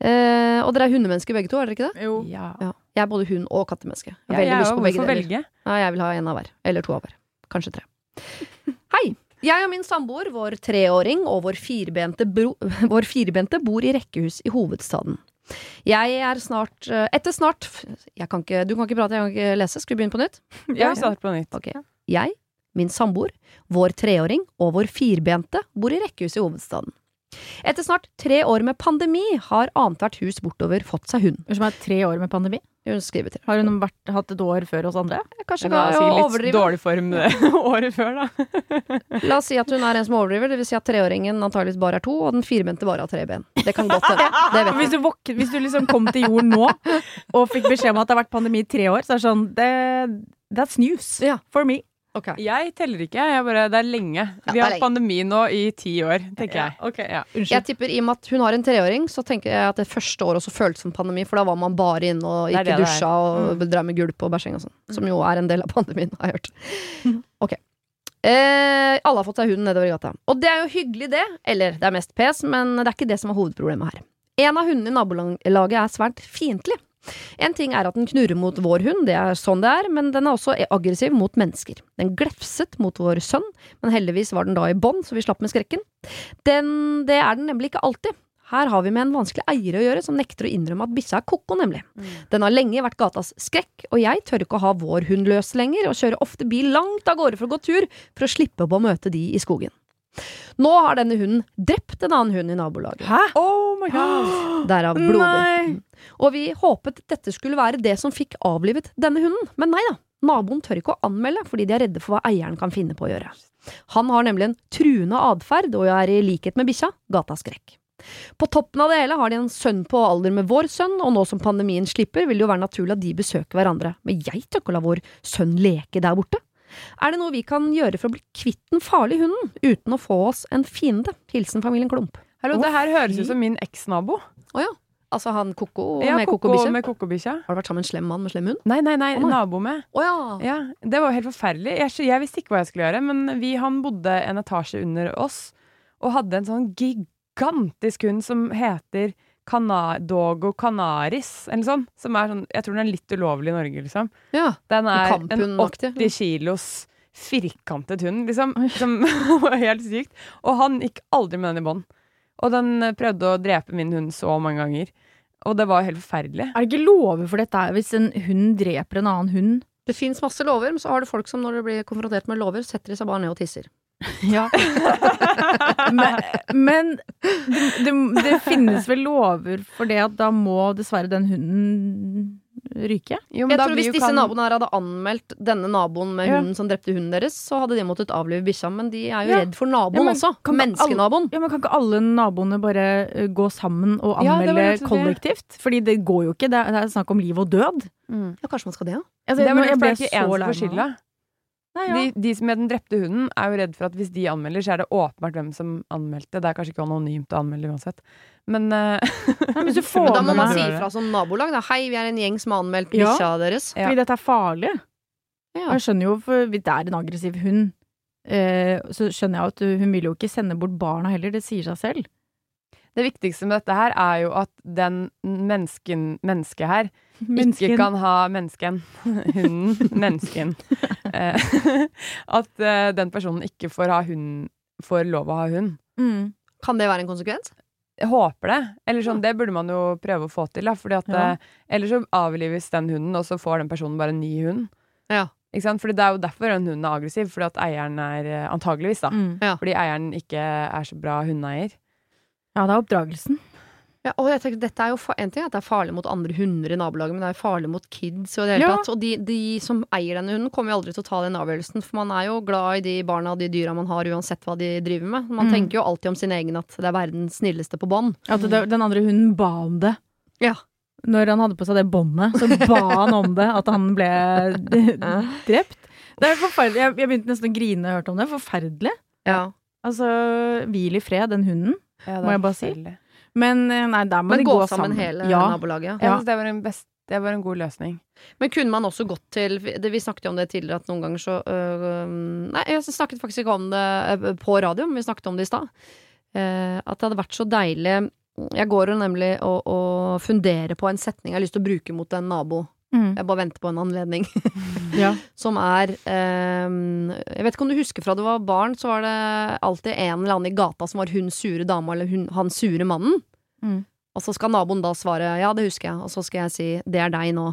Eh, og dere er hundemennesker begge to, er dere ikke det? Jo. Ja. Ja. Jeg er både hund- og kattemenneske. Jeg har Ja, veldig jeg lyst på begge deler. velge? Ja, jeg vil ha en av hver. Eller to av hver. Kanskje tre. [LAUGHS] Hei! Jeg og min samboer, vår treåring og vår firbente, bro [LAUGHS] vår firbente bor i rekkehus i hovedstaden. Jeg er snart eh, Etter snart jeg kan ikke, Du kan ikke prate, jeg kan ikke lese. Skal vi begynne på nytt? [LAUGHS] Ja, vi starter på nytt. Okay. Jeg, min samboer, vår treåring og vår firbente bor i rekkehus i hovedstaden. Etter snart tre år med pandemi har annethvert hus bortover fått seg hund. Som er tre år med pandemi. Hun. Har hun vært, hatt et år før oss andre? Kanskje kan sikkert litt overdrive. dårlig form [LAUGHS] året før, da. La oss si at hun er en som overdriver, vil si at treåringen antageligvis bare er to, og den firbente bare har tre ben. Det kan godt hende. [LAUGHS] Hvis hvis du liksom kom til jorden nå og fikk beskjed om at det har vært pandemi i tre år, så er det sånn det, That's news Ja. for me. Ok. Jeg teller ikke. Jeg bare, det er lenge. Ja, Vi har hatt pandemi nå i ti år, tenker jeg. Okay, Ja. Unnskyld. Jeg tipper I og med at hun har en treåring, så tenker jeg at det første året også føltes som pandemi. For da var man bare inne og ikke det det dusja og drev med gulp og bæsjing og sånn. Som jo er en del av pandemien, har jeg hørt. Ok. Eh, alle har fått seg hund nedover i gata. Og det er jo hyggelig, det. Eller det er mest pes, men det er ikke det som er hovedproblemet her. En av hundene i nabolaget er svært fiendtlig. En ting er at den knurrer mot vår hund, det er sånn det er, men den er også aggressiv mot mennesker. Den glefset mot vår sønn, men heldigvis var den da i bånd, så vi slapp med skrekken. Den, det er den nemlig ikke alltid. Her har vi med en vanskelig eier å gjøre, som nekter å innrømme at bikkja er ko-ko, nemlig. Den har lenge vært gatas skrekk, og jeg tør ikke å ha vår hund løs lenger, og kjører ofte bil langt av gårde for å gå tur, for å slippe på å møte de i skogen. Nå har denne hunden drept en annen hund i nabolaget. Hæ? Oh my god! [GASPS] Derav [GASPS] blodig. Nei. Og vi håpet dette skulle være det som fikk avlivet denne hunden, men nei da. Naboen tør ikke å anmelde fordi de er redde for hva eieren kan finne på å gjøre. Han har nemlig en truende atferd og er i likhet med bikkja gataskrekk. På toppen av det hele har de en sønn på alder med vår sønn, og nå som pandemien slipper, vil det jo være naturlig at de besøker hverandre, men jeg tør ikke å la vår sønn leke der borte. Er det noe vi kan gjøre for å bli kvitt den farlige hunden, uten å få oss en fiende? Hilsen familien Klump. Hallo, det her høres ut som min eksnabo. Å ja. Altså han koko Ja, med Koko kokobikkje? med kokobikkja. Har du vært sammen med en slem mann med slem hund? Nei, nei, nei, oh, nei. nabo med. Oh, ja. Ja, Det var helt forferdelig. Jeg, jeg visste ikke hva jeg skulle gjøre, men vi, han bodde en etasje under oss og hadde en sånn gigantisk hund som heter Cana Dogo Canaris, eller sånn. Som er sånn, jeg tror den er litt ulovlig i Norge, liksom. ja. Den er en 80 kilos firkantet hund, liksom. Som [LAUGHS] var helt sykt. Og han gikk aldri med den i bånd. Og den eh, prøvde å drepe min hund så mange ganger. Og det var helt forferdelig. Er det ikke lover for dette hvis en hund dreper en annen hund? Det fins masse lover, men så har du folk som når de blir konfrontert med lover, setter de seg bare ned og tisser. Ja. [LAUGHS] men men det, det, det finnes vel lover for det at da må dessverre den hunden ryke? Jo, men Jeg da tror Hvis disse kan- naboene her hadde anmeldt denne naboen med Ja. hunden som drepte hunden deres, så hadde de måttet avlive bikkja, men de er jo Ja. redd for naboen Ja, men også. Menneskenaboen. Ja, men Kan ikke alle naboene bare eh, gå sammen og Ja, anmelde det. kollektivt? Fordi det går jo ikke. Det er, det er snakk om liv og død. Mm. Ja, kanskje man skal det, ja. Altså, Det var jeg for ble er så lei meg. Nei, ja. De, de som med den drepte hunden, er jo redd for at hvis de anmelder, så er det åpenbart hvem som anmeldte. Det er kanskje ikke anonymt å anmelde uansett. Men uh, Nei, men hvis du [LAUGHS] får Men da må man si ifra som nabolag. Da. Hei, vi er en gjeng som har anmeldt Ja. deres. Ja. Fordi dette er farlig. Ja. Jeg skjønner jo, for hvis det er en aggressiv hund, eh, så skjønner jeg at hun vil jo ikke sende bort barna heller, det sier seg selv. det viktigste med dette her er jo at den mennesken, mennesket her ikke kan ha mennesken. [LAUGHS] Hunden. Mennesken. Eh, [LAUGHS] at eh, den personen ikke får ha hund Får lov å ha hund. Mm. Kan det være en konsekvens? Jeg håper det. Eller sånn, Det burde man jo prøve å få til. Da, fordi at, Ja. eh, Ellers så avlives den hunden, og så får den personen bare en ny hund. Ja. Ikke sant? Fordi Det er jo derfor en hund er aggressiv. Fordi at eieren er Antageligvis, da. Mm. Fordi eieren ikke er så bra hundeeier. Ja, det er oppdragelsen. Ja, og jeg tenker, dette er jo En ting er at det er farlig mot andre hunder i nabolaget, men det er farlig mot kids. Og, det hele Ja. tatt. og de, de som eier denne hunden, kommer jo aldri til å ta den avgjørelsen. For man er jo glad i de barna og de dyra man har, uansett hva de driver med. Man Mm. tenker jo alltid om sin egen at det er verdens snilleste på bånd. At det, den andre hunden ba om det. Ja. Når han hadde på seg det båndet, så ba han om det, at han ble [LAUGHS] drept. Det er forferdelig. Jeg, jeg begynte nesten å grine da jeg hørte om det. Forferdelig. Ja. Altså, hvil i fred, den hunden. Ja, Må jeg bare si? Men eh, nei, der må Men de gå gå sammen, sammen. hele ja. nabolaget. Ja. det var en best det var en god løsning. Men kunne man også gått til det, Vi snakket jo om det tidligere, at noen ganger så øh, Nei, jeg snakket faktisk ikke om det øh, på radio, men vi snakket om det i stad. Eh, at det hadde vært så deilig Jeg går jo nemlig og, og funderer på en setning jeg har lyst til å bruke mot en nabo. Mm. Jeg bare venter på en anledning. [LAUGHS] ja. Som er eh, Jeg vet ikke om du husker fra du var barn, så var det alltid en eller annen i gata som var hun sure dama eller hun, han sure mannen. Mm. Og så skal naboen da svare ja, det husker jeg, og så skal jeg si det er deg nå.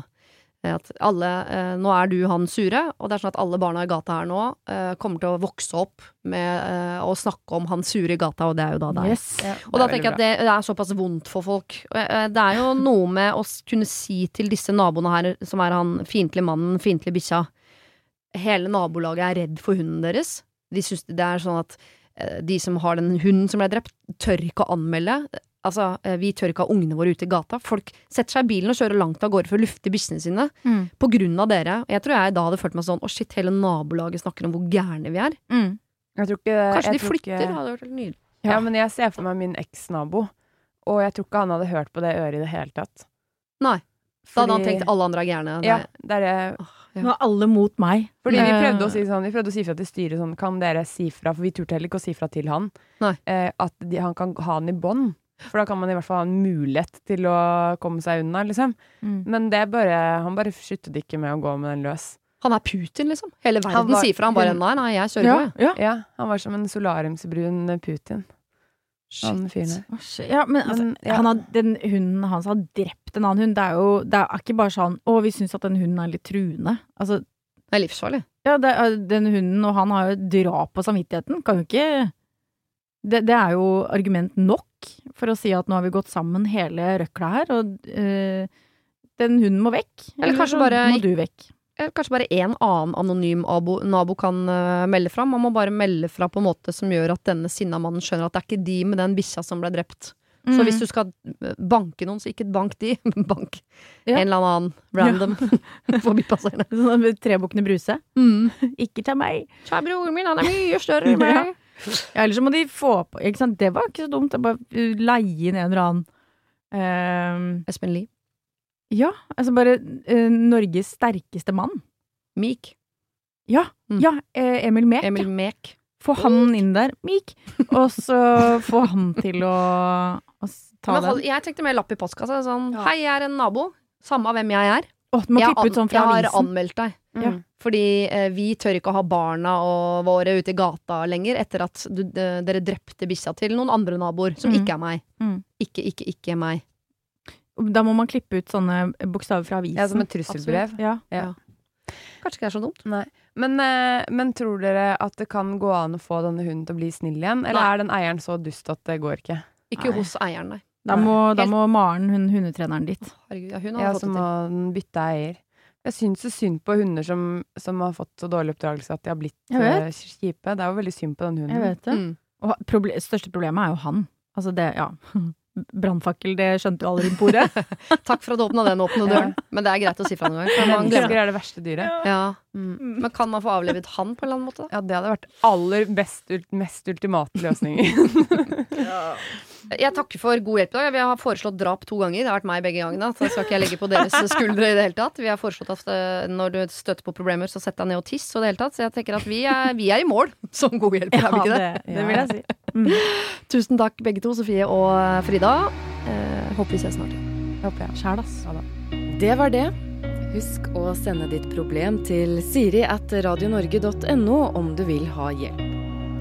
At alle, eh, nå er du han sure, og det er sånn at alle barna i gata her nå eh, kommer til å vokse opp med eh, å snakke om han sure i gata, og det er jo da deg. Yes. Og da tenker jeg at det, det er såpass vondt for folk. Eh, Det er jo noe med å kunne si til disse naboene her, som er han fiendtlige mannen, fiendtlige bikkja Hele nabolaget er redd for hunden deres. De syns det er sånn at eh, de som har den hunden som ble drept, tør ikke å anmelde. Altså, eh, vi tør ikke ha ungene våre ute i gata. Folk setter seg i bilen og kjører langt av gårde for å lufte bikkjene sine. Mm. På grunn av dere. Og Jeg tror jeg da hadde følt meg sånn Å, shit, hele nabolaget snakker om hvor gærne vi er. Mm. Jeg tror ikke Kanskje jeg de flytter? Ikke, hadde vært helt nydelig. ja, men jeg ser for meg min eksnabo, og jeg tror ikke han hadde hørt på det øret i det hele tatt. Nei. Da hadde han tenkt alle andre er gærne. Det- Ja, det er det. Nå er alle mot meg. Fordi vi Eh, prøvde å si sånn, vi prøvde å si fra til styret sånn, kan dere si fra, for vi turte heller ikke å si fra til han, Nei. eh, at de, han kan ha den i bånd. For da kan man i hvert fall ha en mulighet til å komme seg unna, liksom. mm. Men det bare, han bare skyttet ikke med å gå med den løs. Han er Putin, liksom. Hele verden var- sier fra. Han bare nei, nei, jeg kjører Ja, på, jeg. ja. Ja, han var som en solariumsbrun Putin. Shit. ja, men altså, Men, ja. han har, den hunden hans har drept en annen hund. Det er jo det er ikke bare sånn 'Å, vi syns at den hunden er litt truende'. Altså, Det er livsfarlig. ja, det den hunden og han har jo drap på samvittigheten. Kan jo ikke det, det er jo argument nok for å si at nå har vi gått sammen hele røkla her, og eh, den hunden må vekk. Eller kanskje bare må du vekk. Eller Kanskje bare én annen anonym abo, nabo kan uh, melde fra. Man må bare melde fra på en måte som gjør at denne sinna mannen skjønner at det er ikke de med den bikkja som ble drept. Så Mm. hvis du skal eh, banke noen, så ikke bank de. [LAUGHS] Bank Ja. en eller annen random [LAUGHS] forbipasserende. [LAUGHS] Sånn Trebukkene Bruse. Mm. Ikke ta meg. Så er broren min, han er mye større enn meg. Ja, eller så må de få på Ikke sant, det var ikke så dumt. Bare leie inn en eller annen eh, Espen Lie. Ja, altså bare eh, Norges sterkeste mann. Meek. Ja, Mm. ja eh, Emil Mek. Emil Mek. Få han inn der, Mik. Og så få han til å, å ta Men den. jeg tenkte mer lapp i postkassa. Sånn Ja. hei, jeg er en nabo. Samme hvem jeg er. Å, du må Jeg, klippe ut sånn fra jeg har anmeldt deg. Ja. Mm. Fordi eh, vi tør ikke å ha barna og våre ute i gata lenger etter at du, de, dere drepte bikkja til noen andre naboer, som Mm. ikke er meg. Mm. Ikke, ikke, ikke meg. Da må man klippe ut sånne bokstaver fra avisen. Ja, som et trusselbrev. Ja. Ja. Kanskje ikke det er så dumt. Nei. Men, eh, men tror dere at det kan gå an å få denne hunden til å bli snill igjen? Eller Nei. er den eieren så dust at det går ikke? Ikke Nei. hos eieren, nei. Da må, da må Maren, hun hundetreneren ditt Herregud, ja, hun har Ja, fått så det må til. den bytte eier. Jeg syns så synd på hunder som, som har fått så dårlig oppdragelse at de har blitt eh, kjipe. Det er jo veldig synd på den hunden. Jeg vet det. Mm. Og proble største problemet er jo han. Altså det, ja. [LAUGHS] Brannfakkel, det skjønte jo alle rundt bordet. [LAUGHS] Takk for at du åpna den åpne døren. Men det er greit å si fra noen gang. Man Mennesker glemmer. er det verste dyret. Ja. Mm. Men kan man få avlivet han på en eller annen måte? Ja, det hadde vært aller best, mest ultimate løsninger. [LAUGHS] Jeg takker for god hjelp i dag. Vi har foreslått drap to ganger. Det har vært meg begge gangene. Så skal ikke jeg legge på deres [LAUGHS] skuldre i det hele tatt. Vi har foreslått at eh, når du støter på problemer, så sett deg ned og tiss og det hele tatt. Så jeg tenker at vi er, vi er i mål [LAUGHS] som god hjelp. er vi ikke det? det, det vil jeg si. Mm. [LAUGHS] Tusen takk begge to, Sofie og Frida. Eh, håper vi ses snart. Håper jeg. Sjæl, ass. Det var det. Husk å sende ditt problem til siri at radionorge.no om du vil ha hjelp.